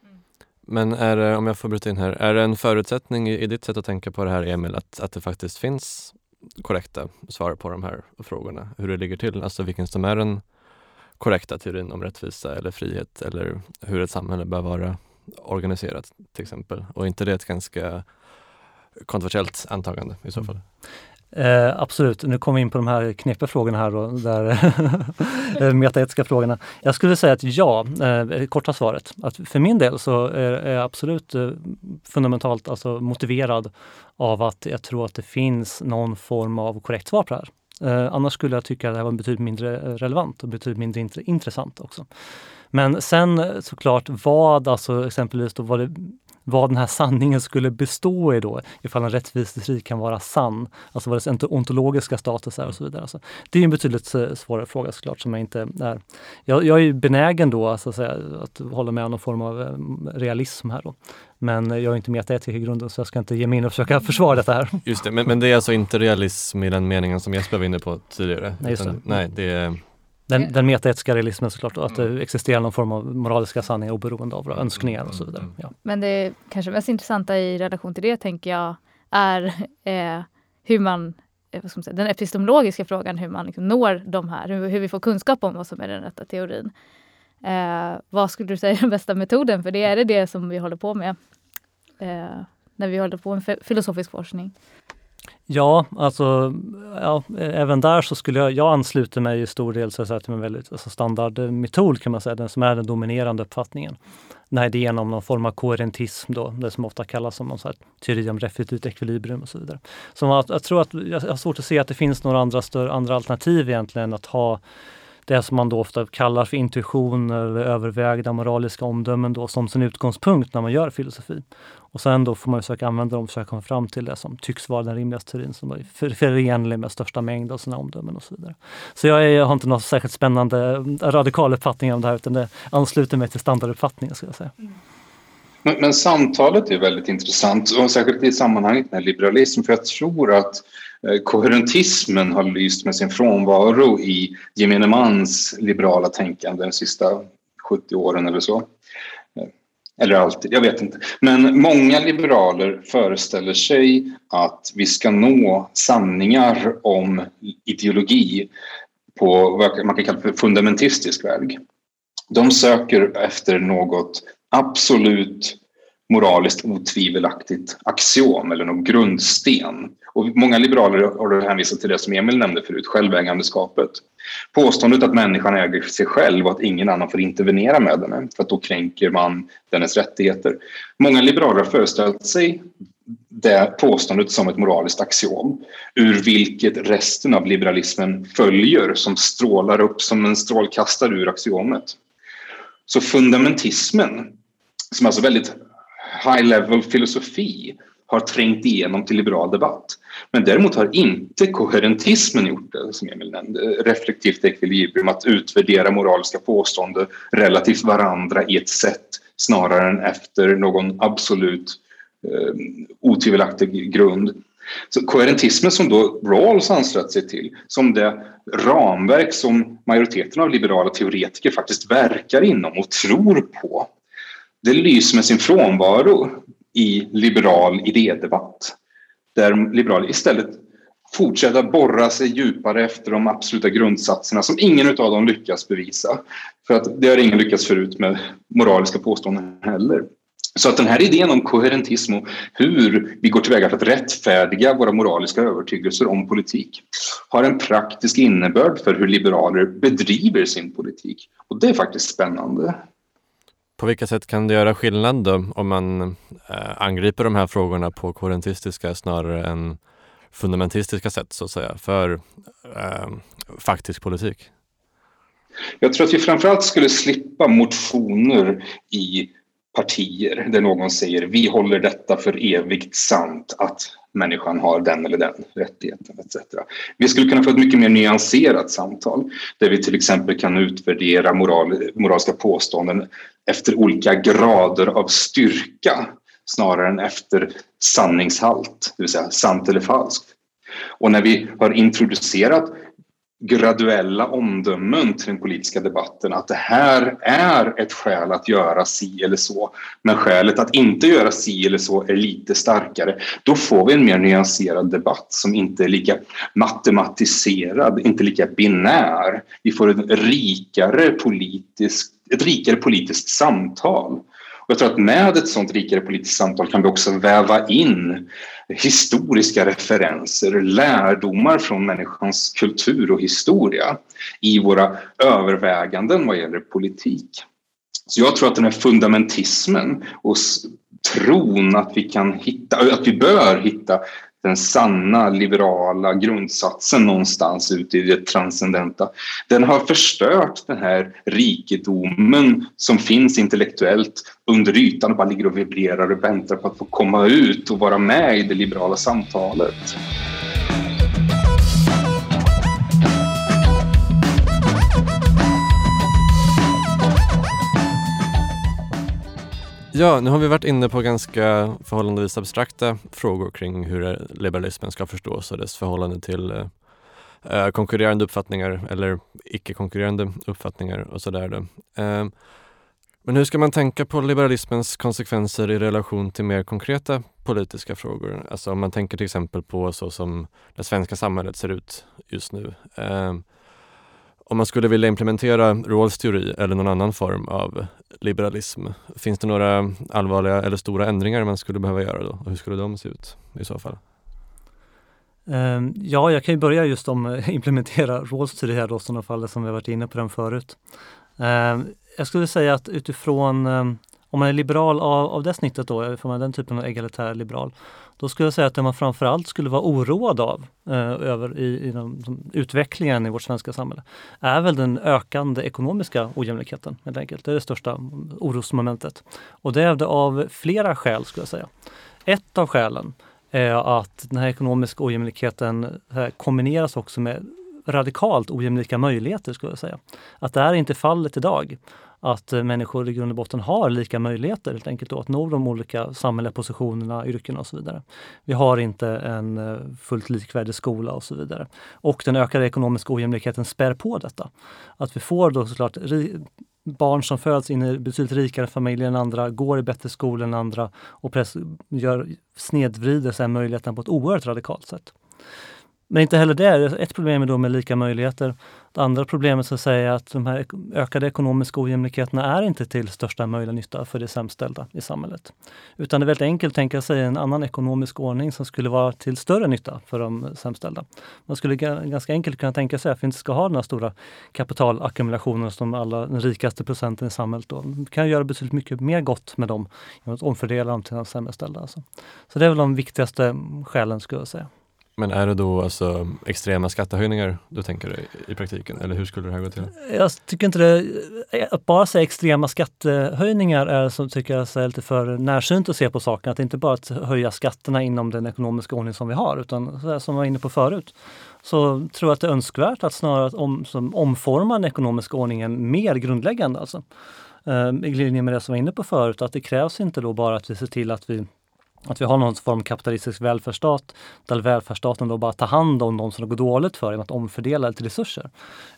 Mm. Men är det, om jag får bryta in här, är det en förutsättning i, i ditt sätt att tänka på det här Emil, att, att det faktiskt finns korrekta svar på de här frågorna, hur det ligger till, alltså vilken som är den korrekta teorin om rättvisa eller frihet eller hur ett samhälle bör vara organiserat till exempel. Och inte det ett ganska kontroversiellt antagande i så fall? Mm. Eh, absolut, nu kommer vi in på de här knepiga frågorna här då, där eh, metaetiska frågorna. Jag skulle säga att ja, eh, korta svaret. Att för min del så är, är jag absolut eh, fundamentalt alltså motiverad av att jag tror att det finns någon form av korrekt svar på det här. Eh, annars skulle jag tycka att det här var betydligt mindre eh, relevant och betydligt mindre int intressant också. Men sen eh, såklart vad, alltså exempelvis då vad det vad den här sanningen skulle bestå i då, ifall en rättvis teori kan vara sann. Alltså vad dess ontologiska status är och så vidare. Alltså, det är en betydligt svårare fråga såklart som jag inte är... Jag, jag är benägen då alltså, att, säga, att hålla med om någon form av eh, realism här då. Men jag är inte metaetiker i grunden så jag ska inte ge mig in och försöka försvara detta här. Just det, men, men det är alltså inte realism i den meningen som Jesper var inne på tidigare? Nej, just det. Utan, nej, det är den, den metaetiska realismen såklart, att det existerar någon form av moraliska sanningar oberoende av våra mm, önskningar och så vidare. Mm, ja. Men det kanske mest intressanta i relation till det tänker jag är eh, hur man, eh, vad ska man säga, den epistemologiska frågan hur man liksom når de här, hur, hur, vi får kunskap om vad som är den rätta teorin. Eh, vad skulle du säga är den bästa metoden? För det är det det som vi håller på med eh, när vi håller på med filosofisk forskning. Ja, alltså ja, även där så skulle jag, jag ansluter mig i stor del så att till en väldigt alltså standardmetod kan man säga, den som är den dominerande uppfattningen. Den här idén om någon form av koherentism då, det som ofta kallas som någon så här teori om reflektivt ekvilibrium och så vidare. Så jag, jag tror att jag har svårt att se att det finns några andra, större, andra alternativ egentligen att ha det som man då ofta kallar för intuition eller övervägda moraliska omdömen då som sin utgångspunkt när man gör filosofi. Och sen då får man försöka använda dem och försöka komma fram till det som tycks vara den rimligaste teorin som är förenlig med största mängd av sina omdömen och så vidare. Så jag, är, jag har inte någon särskilt spännande radikal uppfattning om det här utan det ansluter mig till standarduppfattningen skulle jag säga. Mm. Men, men, samtalet är väldigt intressant och särskilt i sammanhanget med liberalism för jag tror att eh, Eh, koherentismen har lyst med sin frånvaro i gemene mans liberala tänkande de sista 70 åren eller så. Eh, eller alltid, jag vet inte. Men många liberaler föreställer sig att vi ska nå sanningar om ideologi på vad man kan kalla för fundamentistisk väg. De söker efter något absolut moraliskt otvivelaktigt axiom eller någon grundsten. Och många liberaler har hänvisat till det som Emil nämnde förut, självägandeskapet. Påståendet att människan äger sig själv och att ingen annan får intervenera med henne för att då kränker man dennes rättigheter. Många liberaler har föreställt sig det påståendet som ett moraliskt axiom ur vilket resten av liberalismen följer som strålar upp som en strålkastare ur axiomet. Så fundamentismen, som är alltså väldigt high level filosofi, har trängt igenom till liberal debatt. Men däremot har inte koherentismen gjort det, som Emil nämnde, reflektivt ekvilibrium, att utvärdera moraliska påståenden relativt varandra i ett sätt snarare än efter någon absolut eh, otvivelaktig grund. Så koherentismen som då Rawls anslöt sig till, som det ramverk som majoriteten av liberala teoretiker faktiskt verkar inom och tror på, det lyser med sin frånvaro i liberal idédebatt. Där liberaler istället fortsätter borra sig djupare efter de absoluta grundsatserna som ingen av dem lyckas bevisa. För att det har ingen lyckats förut med moraliska påståenden heller. Så att den här idén om koherentism och hur vi går tillväga för att rättfärdiga våra moraliska övertygelser om politik har en praktisk innebörd för hur liberaler bedriver sin politik. Och det är faktiskt spännande. På vilka sätt kan det göra skillnad då om man eh, angriper de här frågorna på koherentistiska snarare än fundamentistiska sätt så att säga för eh, faktisk politik? Jag tror att vi framförallt skulle slippa motioner i partier där någon säger vi håller detta för evigt sant att människan har den eller den rättigheten etc. Vi skulle kunna få ett mycket mer nyanserat samtal där vi till exempel kan utvärdera moral, moraliska påståenden efter olika grader av styrka snarare än efter sanningshalt, det vill säga sant eller falskt. Och när vi har introducerat graduella omdömen till den politiska debatten att det här är ett skäl att göra si eller så. Men skälet att inte göra si eller så är lite starkare. Då får vi en mer nyanserad debatt som inte är lika matematiserad, inte lika binär. Vi får ett rikare politiskt, ett rikare politiskt samtal jag tror att med ett sånt rikare politiskt samtal kan vi också väva in historiska referenser, lärdomar från människans kultur och historia i våra överväganden vad gäller politik. Så jag tror att den här fundamentismen och tron att vi kan hitta, att vi bör hitta den sanna liberala grundsatsen någonstans ute i det transcendenta. Den har förstört den här rikedomen som finns intellektuellt under ytan och bara ligger och vibrerar och väntar på att få komma ut och vara med i det liberala samtalet. Ja, nu har vi varit inne på ganska förhållandevis abstrakta frågor kring hur liberalismen ska förstås och dess förhållande till eh, eh konkurrerande uppfattningar eller icke-konkurrerande uppfattningar och sådär. Eh, men hur ska man tänka på liberalismens konsekvenser i relation till mer konkreta politiska frågor? Alltså om man tänker till exempel på så som det svenska samhället ser ut just nu. Eh, om man skulle vilja implementera Rawls teori eller någon annan form av liberalism, finns det några allvarliga eller stora ändringar man skulle behöva göra då? Och hur skulle de se ut i så fall? Ehm, ja, jag kan ju börja just om eh, att implementera Rawls teori här då, sådana fall som vi varit inne på den förut. Ehm, jag skulle säga att utifrån ehm, om man är liberal av, av det snittet då, eh, får man den typen av egalitär liberal, då skulle jag säga att det man framförallt skulle vara oroad av eh, över i, i de, de, utvecklingen i vårt svenska samhälle är väl den ökande ekonomiska ojämlikheten helt enkelt. Det är det största orosmomentet. Och det är det av flera skäl skulle jag säga. Ett av skälen är att den här ekonomiska ojämlikheten eh, kombineras också med radikalt ojämlika möjligheter skulle jag säga. Att det är inte fallet idag att eh, människor i grund och botten har lika möjligheter helt enkelt då, att nå de olika samhälleliga positionerna, yrkena och så vidare. Vi har inte en eh, fullt likvärdig skola och så vidare. Och den ökade ekonomiska ojämlikheten spär på detta. Att vi får då såklart barn som föds in i betydligt rikare familjer än andra, går i bättre skolor än andra och press, gör, snedvrider sig möjligheterna på ett oerhört radikalt sätt. Men inte heller det. Ett problem är då med lika möjligheter. Det andra problemet så att säga är att de här ökade ekonomiska ojämlikheterna är inte till största möjliga nytta för de sämst ställda i samhället. Utan det är väldigt enkelt att tänka sig en annan ekonomisk ordning som skulle vara till större nytta för de sämst ställda. Man skulle ganska enkelt kunna tänka sig att vi inte ska ha den här stora kapitalackumulationen som alla, den rikaste procenten i samhället. Då. Vi kan göra betydligt mycket mer gott med dem genom att omfördela dem till de sämre ställda. Alltså. Så det är väl de viktigaste skälen skulle jag säga. Men är det då alltså extrema skattehöjningar du tänker dig i praktiken eller hur skulle det här gå till? Jag tycker inte det, att bara säga extrema skattehöjningar är som tycker jag är lite för närsynt att se på saken. Att det inte bara att höja skatterna inom den ekonomiska ordning som vi har utan som jag var inne på förut så tror jag att det är önskvärt att snarare om, som omforma den ekonomiska ordningen mer grundläggande. Alltså. Ehm, I linje med det som jag var inne på förut, att det krävs inte då bara att vi ser till att vi att vi har någon form av kapitalistisk välfärdsstat där välfärdsstaten då bara tar hand om de som det går dåligt för genom att omfördela lite resurser.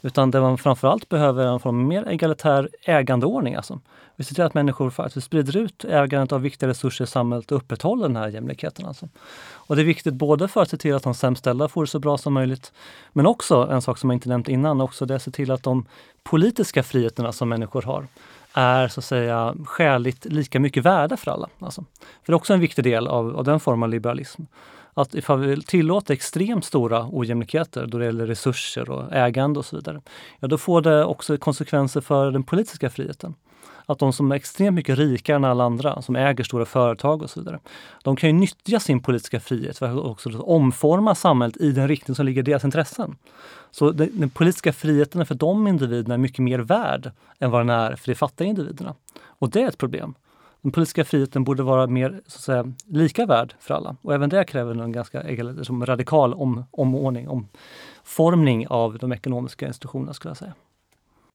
Utan det man framförallt behöver är en form av mer egalitär ägandeordning. Alltså. Vi ser till att människor faktiskt sprider ut ägandet av viktiga resurser i samhället och upprätthåller den här jämlikheten. Alltså. Och det är viktigt både för att se till att de sämst ställda får det så bra som möjligt, men också en sak som jag inte nämnt innan, också det är att se till att de politiska friheterna som människor har är så att säga skäligt lika mycket värda för alla. Alltså. För det är också en viktig del av, av den formen av liberalism. Att ifall vi tillåter extremt stora ojämlikheter då det gäller resurser och ägande och så vidare, ja då får det också konsekvenser för den politiska friheten att de som är extremt mycket rikare än alla andra, som äger stora företag och så vidare, de kan ju nyttja sin politiska frihet för att också omforma samhället i den riktning som ligger i deras intressen. Så den, den politiska friheten för de individerna är mycket mer värd än vad den är för de fattiga individerna. Och det är ett problem. Den politiska friheten borde vara mer så att säga, lika värd för alla. Och även det kräver en ganska som radikal om, omordning, omformning av de ekonomiska institutionerna skulle jag säga.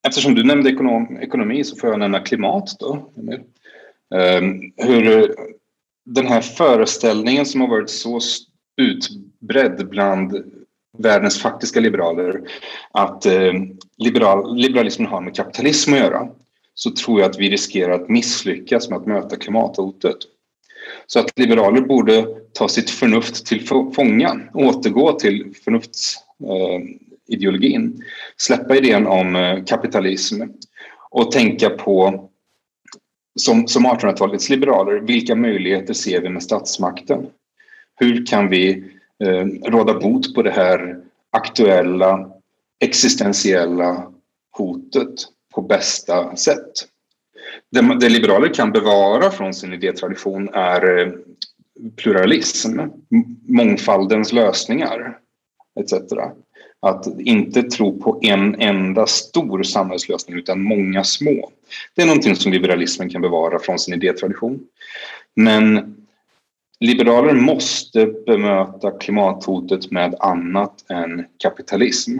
Eftersom du nämnde ekonom, ekonomi så får jag nämna klimat då. Um, hur den här föreställningen som har varit så utbredd bland världens faktiska liberaler att eh, liberal, liberalismen har med kapitalism att göra så tror jag att vi riskerar att misslyckas med att möta klimathotet. Så att liberaler borde ta sitt förnuft till fånga, återgå till förnufts, ehm, ideologin. Släppa idén om eh, kapitalism och tänka på som, som 1800-talets liberaler, vilka möjligheter ser vi med statsmakten? Hur kan vi eh, råda bot på det här aktuella existentiella hotet på bästa sätt? Det, det liberaler kan bevara från sin idétradition är eh, pluralism, mångfaldens lösningar etc. Att inte tro på en enda stor samhällslösning utan många små. Det är någonting som liberalismen kan bevara från sin idétradition. Men liberaler måste bemöta klimathotet med annat än kapitalism.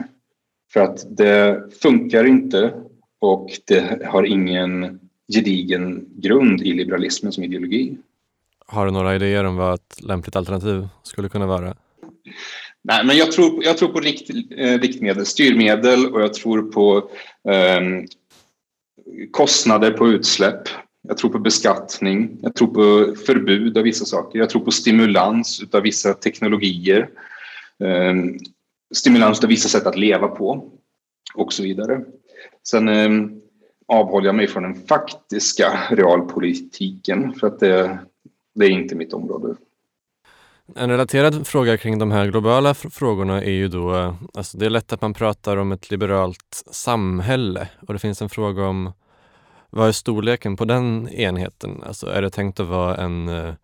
För att det funkar inte och det har ingen gedigen grund i liberalismen som ideologi. Har du några idéer om vad ett lämpligt alternativ skulle kunna vara? Nej, men jag tror, jag tror på rikt, eh, riktmedel, styrmedel och jag tror på eh, kostnader på utsläpp. Jag tror på beskattning. Jag tror på förbud av vissa saker. Jag tror på stimulans av vissa teknologier. Eh, stimulans av vissa sätt att leva på och så vidare. Sen eh, avhåller jag mig från den faktiska realpolitiken för att det, det är inte mitt område. En relaterad fråga kring de här globala frågorna är ju då, eh, alltså det är lätt att man pratar om ett liberalt samhälle och det finns en fråga om vad är storleken på den enheten? Alltså är det tänkt att vara en, eh,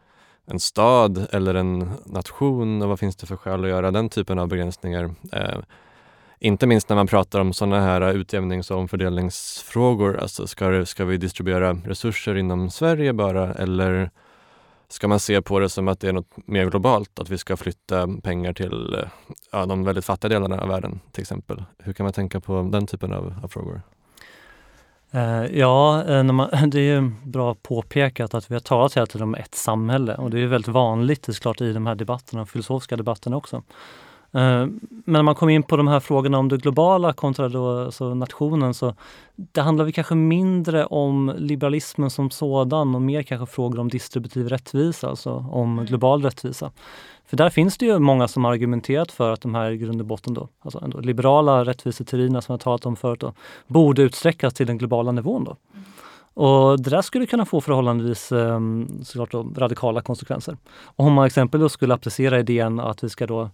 en stad eller en nation och vad finns det för skäl att göra den typen av begränsningar? Eh, inte minst när man pratar om sådana här utjämnings och omfördelningsfrågor. Alltså ska, ska vi distribuera resurser inom Sverige bara eller Ska man se på det som att det är något mer globalt, att vi ska flytta pengar till eh, ja, de väldigt fattiga delarna av världen till exempel? Hur kan man tänka på den typen av, av frågor? Eh, ja, eh, man, det är ju bra påpekat att vi har talat hela tiden om ett samhälle och det är väldigt vanligt såklart i de här debatterna, filosofiska debatterna också. Eh, men när man kommer in på de här frågorna om det globala kontra då, alltså nationen så det handlar väl kanske mindre om liberalismen som sådan och mer kanske frågor om distributiv rättvisa, alltså om mm. global rättvisa. För där finns det ju många som argumenterat för att de här i grund och botten då, alltså ändå liberala rättviseteorierna som jag talat om förut, då, borde utsträckas till den globala nivån. Då. Mm. Och det där skulle kunna få förhållandevis eh, såklart då, radikala konsekvenser. Om man exempelvis skulle applicera idén att vi ska då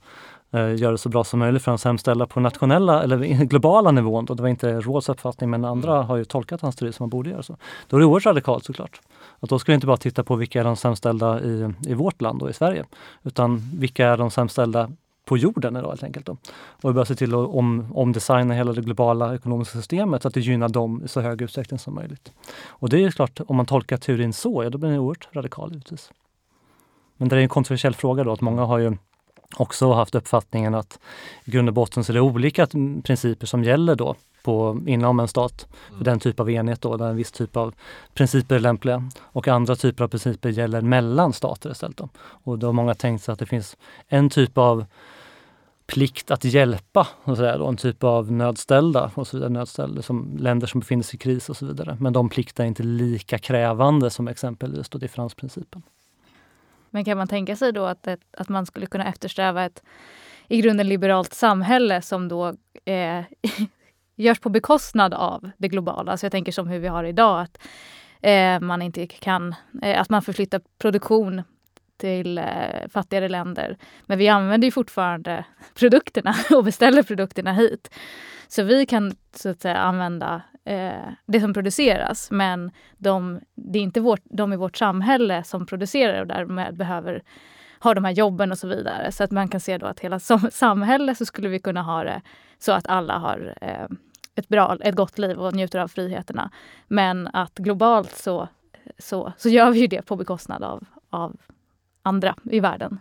eh, göra det så bra som möjligt för de sämst ställda på nationella eller globala nivån. Då. Det var inte Råds uppfattning men andra mm. har ju tolkat hans teori som man borde göra så. Då är det oerhört radikalt såklart. Att då ska vi inte bara titta på vilka är de sämst ställda i, i vårt land och i Sverige. Utan vilka är de sämst ställda på jorden idag helt enkelt. Då. Och vi bör se till att om, omdesigna hela det globala ekonomiska systemet så att det gynnar dem i så hög utsträckning som möjligt. Och det är klart, om man tolkar teorin så, ja då blir den oerhört radikal givetvis. Men det är en kontroversiell fråga då, att många har ju också haft uppfattningen att i grund och botten så är det olika principer som gäller då på, inom en stat för mm. den typ av enhet då, där en viss typ av principer är lämpliga. Och andra typer av principer gäller mellan stater istället. Då. Och då har många tänkt sig att det finns en typ av plikt att hjälpa, så att säga, då, en typ av nödställda, och så vidare, nödställda som länder som befinner sig i kris och så vidare. Men de plikterna är inte lika krävande som exempelvis då differensprincipen. Men kan man tänka sig då att, ett, att man skulle kunna eftersträva ett i grunden liberalt samhälle som då eh, görs på bekostnad av det globala. Så jag tänker som hur vi har idag, att eh, man inte kan, eh, att man förflyttar produktion till eh, fattigare länder. Men vi använder ju fortfarande produkterna och beställer produkterna hit. Så vi kan så att säga använda eh, det som produceras men de, det är inte vårt, de i vårt samhälle som producerar och därmed behöver ha de här jobben och så vidare. Så att man kan se då att hela som samhälle så skulle vi kunna ha det så att alla har eh, ett, bra, ett gott liv och njuter av friheterna. Men att globalt så, så, så gör vi ju det på bekostnad av, av andra i världen.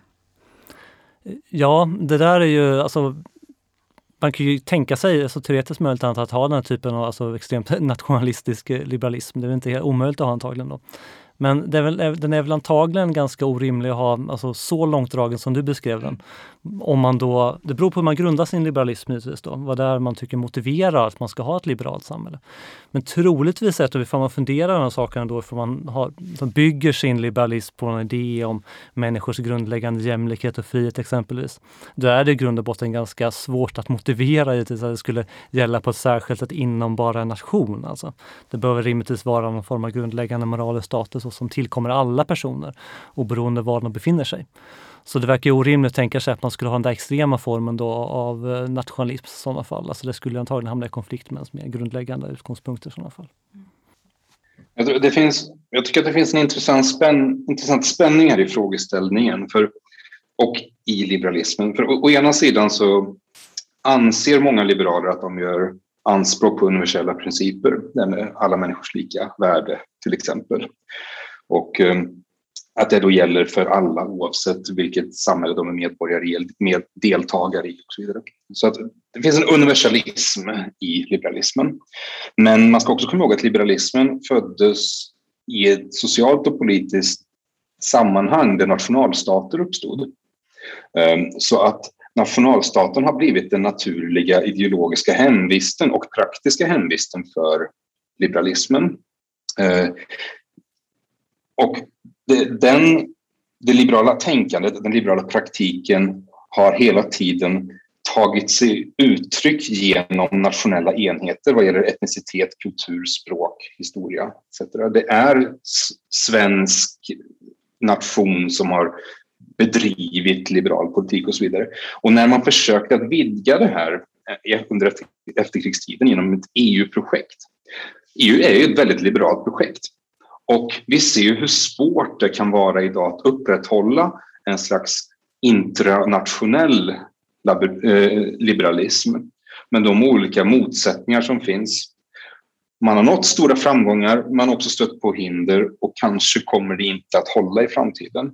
Ja, det där är ju alltså man kan ju tänka sig, alltså teoretiskt möjligt att ha den här typen av alltså, extremt nationalistisk eh, liberalism. Det är väl inte helt omöjligt att ha antagligen då. Men är väl, den är väl antagligen ganska orimlig att ha alltså, så långtdragen som du beskrev den. Om man då, det beror på hur man grundar sin liberalism givetvis då, vad det är man tycker motiverar att man ska ha ett liberalt samhälle. Men troligtvis är det, ifall man funderar på de här sakerna då, ifall man har, bygger sin liberalism på en idé om människors grundläggande jämlikhet och frihet exempelvis. Då är det i grund och botten ganska svårt att motivera givetvis att det skulle gälla på ett särskilt sätt inom bara en nation. Alltså. Det behöver rimligtvis vara någon form av grundläggande moral och status och som tillkommer alla personer oberoende var de befinner sig. Så det verkar orimligt att tänka sig att man skulle ha den där extrema formen då av eh, nationalism i sådana fall. Alltså det skulle antagligen hamna i konflikt med ens mer grundläggande utgångspunkter i sådana fall. Jag, det finns, jag tycker att det finns en intressant, spänn, intressant spänning här i frågeställningen för, och i liberalismen. För å, å ena sidan så anser många liberaler att de gör anspråk på universella principer, med alla människors lika värde till exempel. Och ehm, att det då gäller för alla oavsett vilket samhälle de är medborgare i, med deltagare i och så vidare. Så att det finns en universalism i liberalismen. Men man ska också komma ihåg att liberalismen föddes i ett socialt och politiskt sammanhang där nationalstater uppstod. Ehm, så att nationalstaten har blivit den naturliga ideologiska hemvisten och praktiska hemvisten för liberalismen. Ehm, och det, den, det liberala tänkandet, den liberala praktiken har hela tiden tagit sig uttryck genom nationella enheter vad gäller etnicitet, kultur, språk, historia etc. Det är svensk nation som har bedrivit liberal politik och så vidare. Och när man försökte att vidga det här eh, under efterkrigstiden genom ett EU-projekt. EU är ju ett väldigt liberalt projekt. Och vi ser ju hur svårt det kan vara idag att upprätthålla en slags intranationell eh, liberalism med de olika motsättningar som finns. Man har nått stora framgångar, man har också stött på hinder och kanske kommer det inte att hålla i framtiden.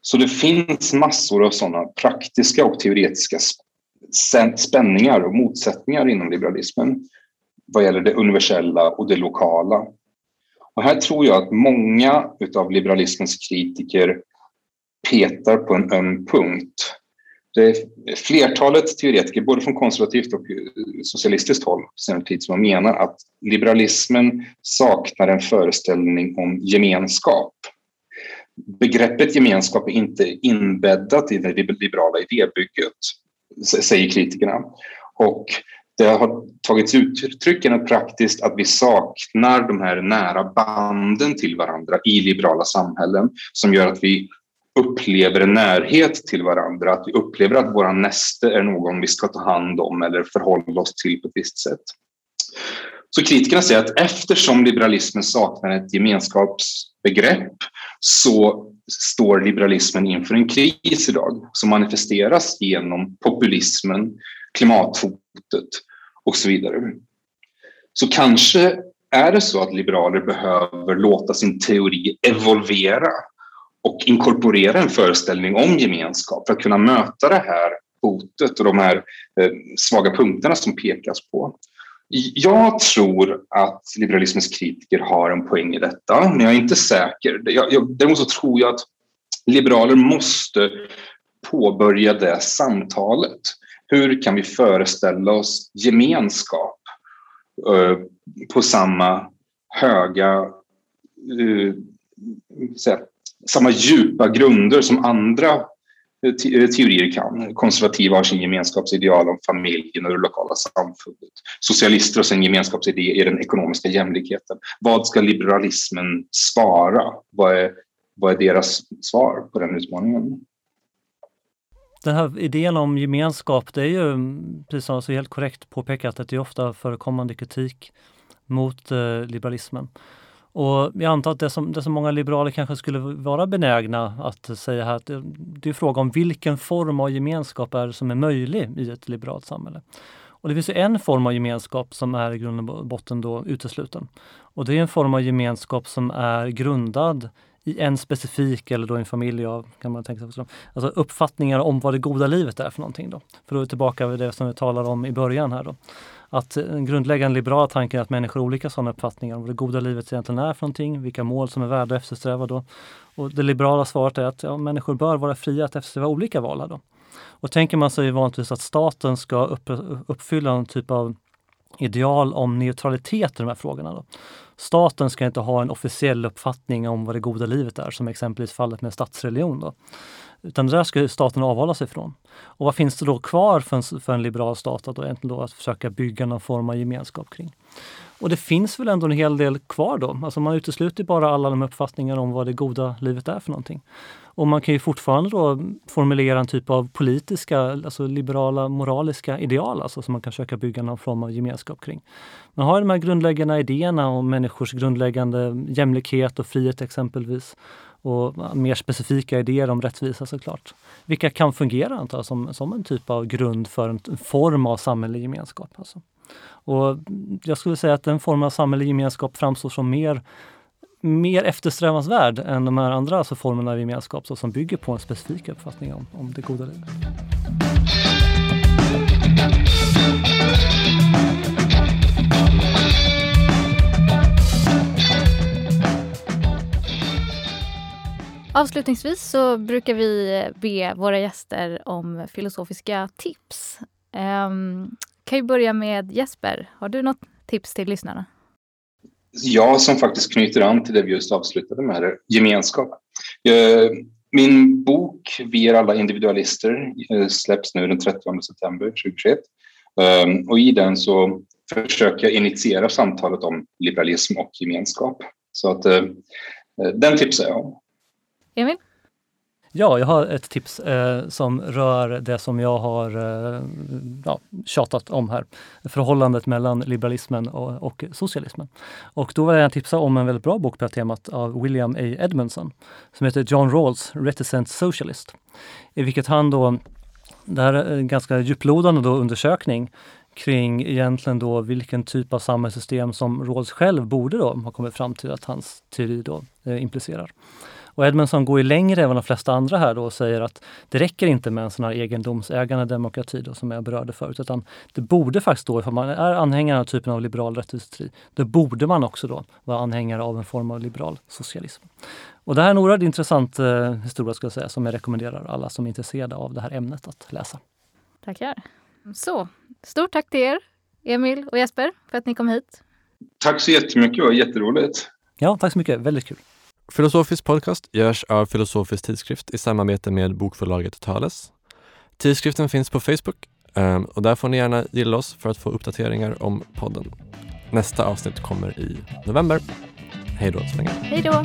Så det finns massor av sådana praktiska och teoretiska spänningar och motsättningar inom liberalismen vad gäller det universella och det lokala. Och här tror jag att många av liberalismens kritiker petar på en öm punkt. Det är flertalet teoretiker, både från konservativt och socialistiskt håll, sen tid som menar att liberalismen saknar en föreställning om gemenskap. Begreppet gemenskap är inte inbäddat i det liberala idébygget, säger kritikerna. Och det har tagits uttryck genom praktiskt att vi saknar de här nära banden till varandra i liberala samhällen som gör att vi upplever en närhet till varandra, att vi upplever att våra näste är någon vi ska ta hand om eller förhålla oss till på ett visst sätt. Så kritikerna säger att eftersom liberalismen saknar ett gemenskapsbegrepp så står liberalismen inför en kris idag som manifesteras genom populismen, klimathotet och så vidare. Så kanske är det så att liberaler behöver låta sin teori evolvera och inkorporera en föreställning om gemenskap för att kunna möta det här hotet och de här eh, svaga punkterna som pekas på. Jag tror att liberalismens kritiker har en poäng i detta, men jag är inte säker. Jag, jag, däremot så tror jag att liberaler måste påbörja det samtalet hur kan vi föreställa oss gemenskap eh, på samma höga, eh, samma djupa grunder som andra eh, eh, teorier kan. Konservativa har sin gemenskapsideal om familjen och det lokala samfundet. Socialister har sin gemenskapsidé i den ekonomiska jämlikheten. Vad ska liberalismen svara? Vad är, vad är deras svar på den utmaningen? Den här idén om gemenskap, det är ju precis som så helt korrekt påpekat att det är ofta förekommande kritik mot eh, liberalismen. Och jag antar att det som, det som många liberaler kanske skulle vara benägna att säga här, att det, det är fråga om vilken form av gemenskap är som är möjlig i ett liberalt samhälle. Och det finns ju en form av gemenskap som är i grund och botten då utesluten. Och det är en form av gemenskap som är grundad i en specifik eller då en familj av, kan man tänka sig, alltså uppfattningar om vad det goda livet är för någonting. Då. För då är vi tillbaka vid det som vi talade om i början här. Då. Att eh, en grundläggande liberala tanke är att människor har olika sådana uppfattningar om vad det goda livet egentligen är för någonting, vilka mål som är värda att eftersträva då. Och det liberala svaret är att ja, människor bör vara fria att eftersträva olika val. Då. Och tänker man sig vanligtvis att staten ska upp, uppfylla någon typ av ideal om neutralitet i de här frågorna. Då. Staten ska inte ha en officiell uppfattning om vad det goda livet är, som exempelvis fallet med statsreligion. Då. Utan det där ska staten avhålla sig från. Och vad finns det då kvar för en, för en liberal stat att, då, då att försöka bygga någon form av gemenskap kring? Och det finns väl ändå en hel del kvar då. Alltså man utesluter bara alla de uppfattningar om vad det goda livet är för någonting. Och man kan ju fortfarande då formulera en typ av politiska, alltså liberala moraliska ideal alltså, som man kan försöka bygga någon form av gemenskap kring. Man har de här grundläggande idéerna om människors grundläggande jämlikhet och frihet exempelvis och mer specifika idéer om rättvisa såklart. Vilka kan fungera antar jag, som, som en typ av grund för en form av samhällelig gemenskap. Alltså. Och jag skulle säga att den formen av samhällelig gemenskap framstår som mer mer eftersträvansvärd än de här andra alltså formerna av gemenskap så, som bygger på en specifik uppfattning om, om det goda livet. Avslutningsvis så brukar vi be våra gäster om filosofiska tips. Um, kan ju börja med Jesper. Har du något tips till lyssnarna? Ja, som faktiskt knyter an till det vi just avslutade med, gemenskap. Eh, min bok Vi är alla individualister eh, släpps nu den 30 september 2021. Ehm, och i den så försöker jag initiera samtalet om liberalism och gemenskap. Så att eh, den tipsar jag om. Emil? Ja, jag har ett tips eh, som rör det som jag har eh, ja, tjatat om här. Förhållandet mellan liberalismen och, och, socialismen. Och då vill jag tipsa om en väldigt bra bok på det temat av William A. Edmondson som heter John Rawls Reticent Socialist. I vilket han då, det här är en ganska djuplodande då undersökning kring egentligen då vilken typ av samhällssystem som Rawls själv borde då ha kommit fram till att hans teori då eh, implicerar. Och Edmondson går ju längre än de flesta andra här då och säger att det räcker inte med en sån här egendomsägande demokrati då, som jag berörde förut, utan det borde faktiskt då, om man är anhängare av typen av liberal rättviseteori, då borde man också då vara anhängare av en form av liberal socialism. Och det här är en oerhört intressant eh, historia ska jag säga, som jag rekommenderar alla som är intresserade av det här ämnet att läsa. Tackar. Så, stort tack till er, Emil och Jesper, för att ni kom hit. Tack så jättemycket, det var jätteroligt. Ja, tack så mycket. Väldigt kul. Filosofisk podcast görs av Filosofisk tidskrift i samarbete med bokförlaget Thales. Tidskriften finns på Facebook ehm, och där får ni gärna gilla oss för att få uppdateringar om podden. Nästa avsnitt kommer i november. Hej då så länge. Hej då.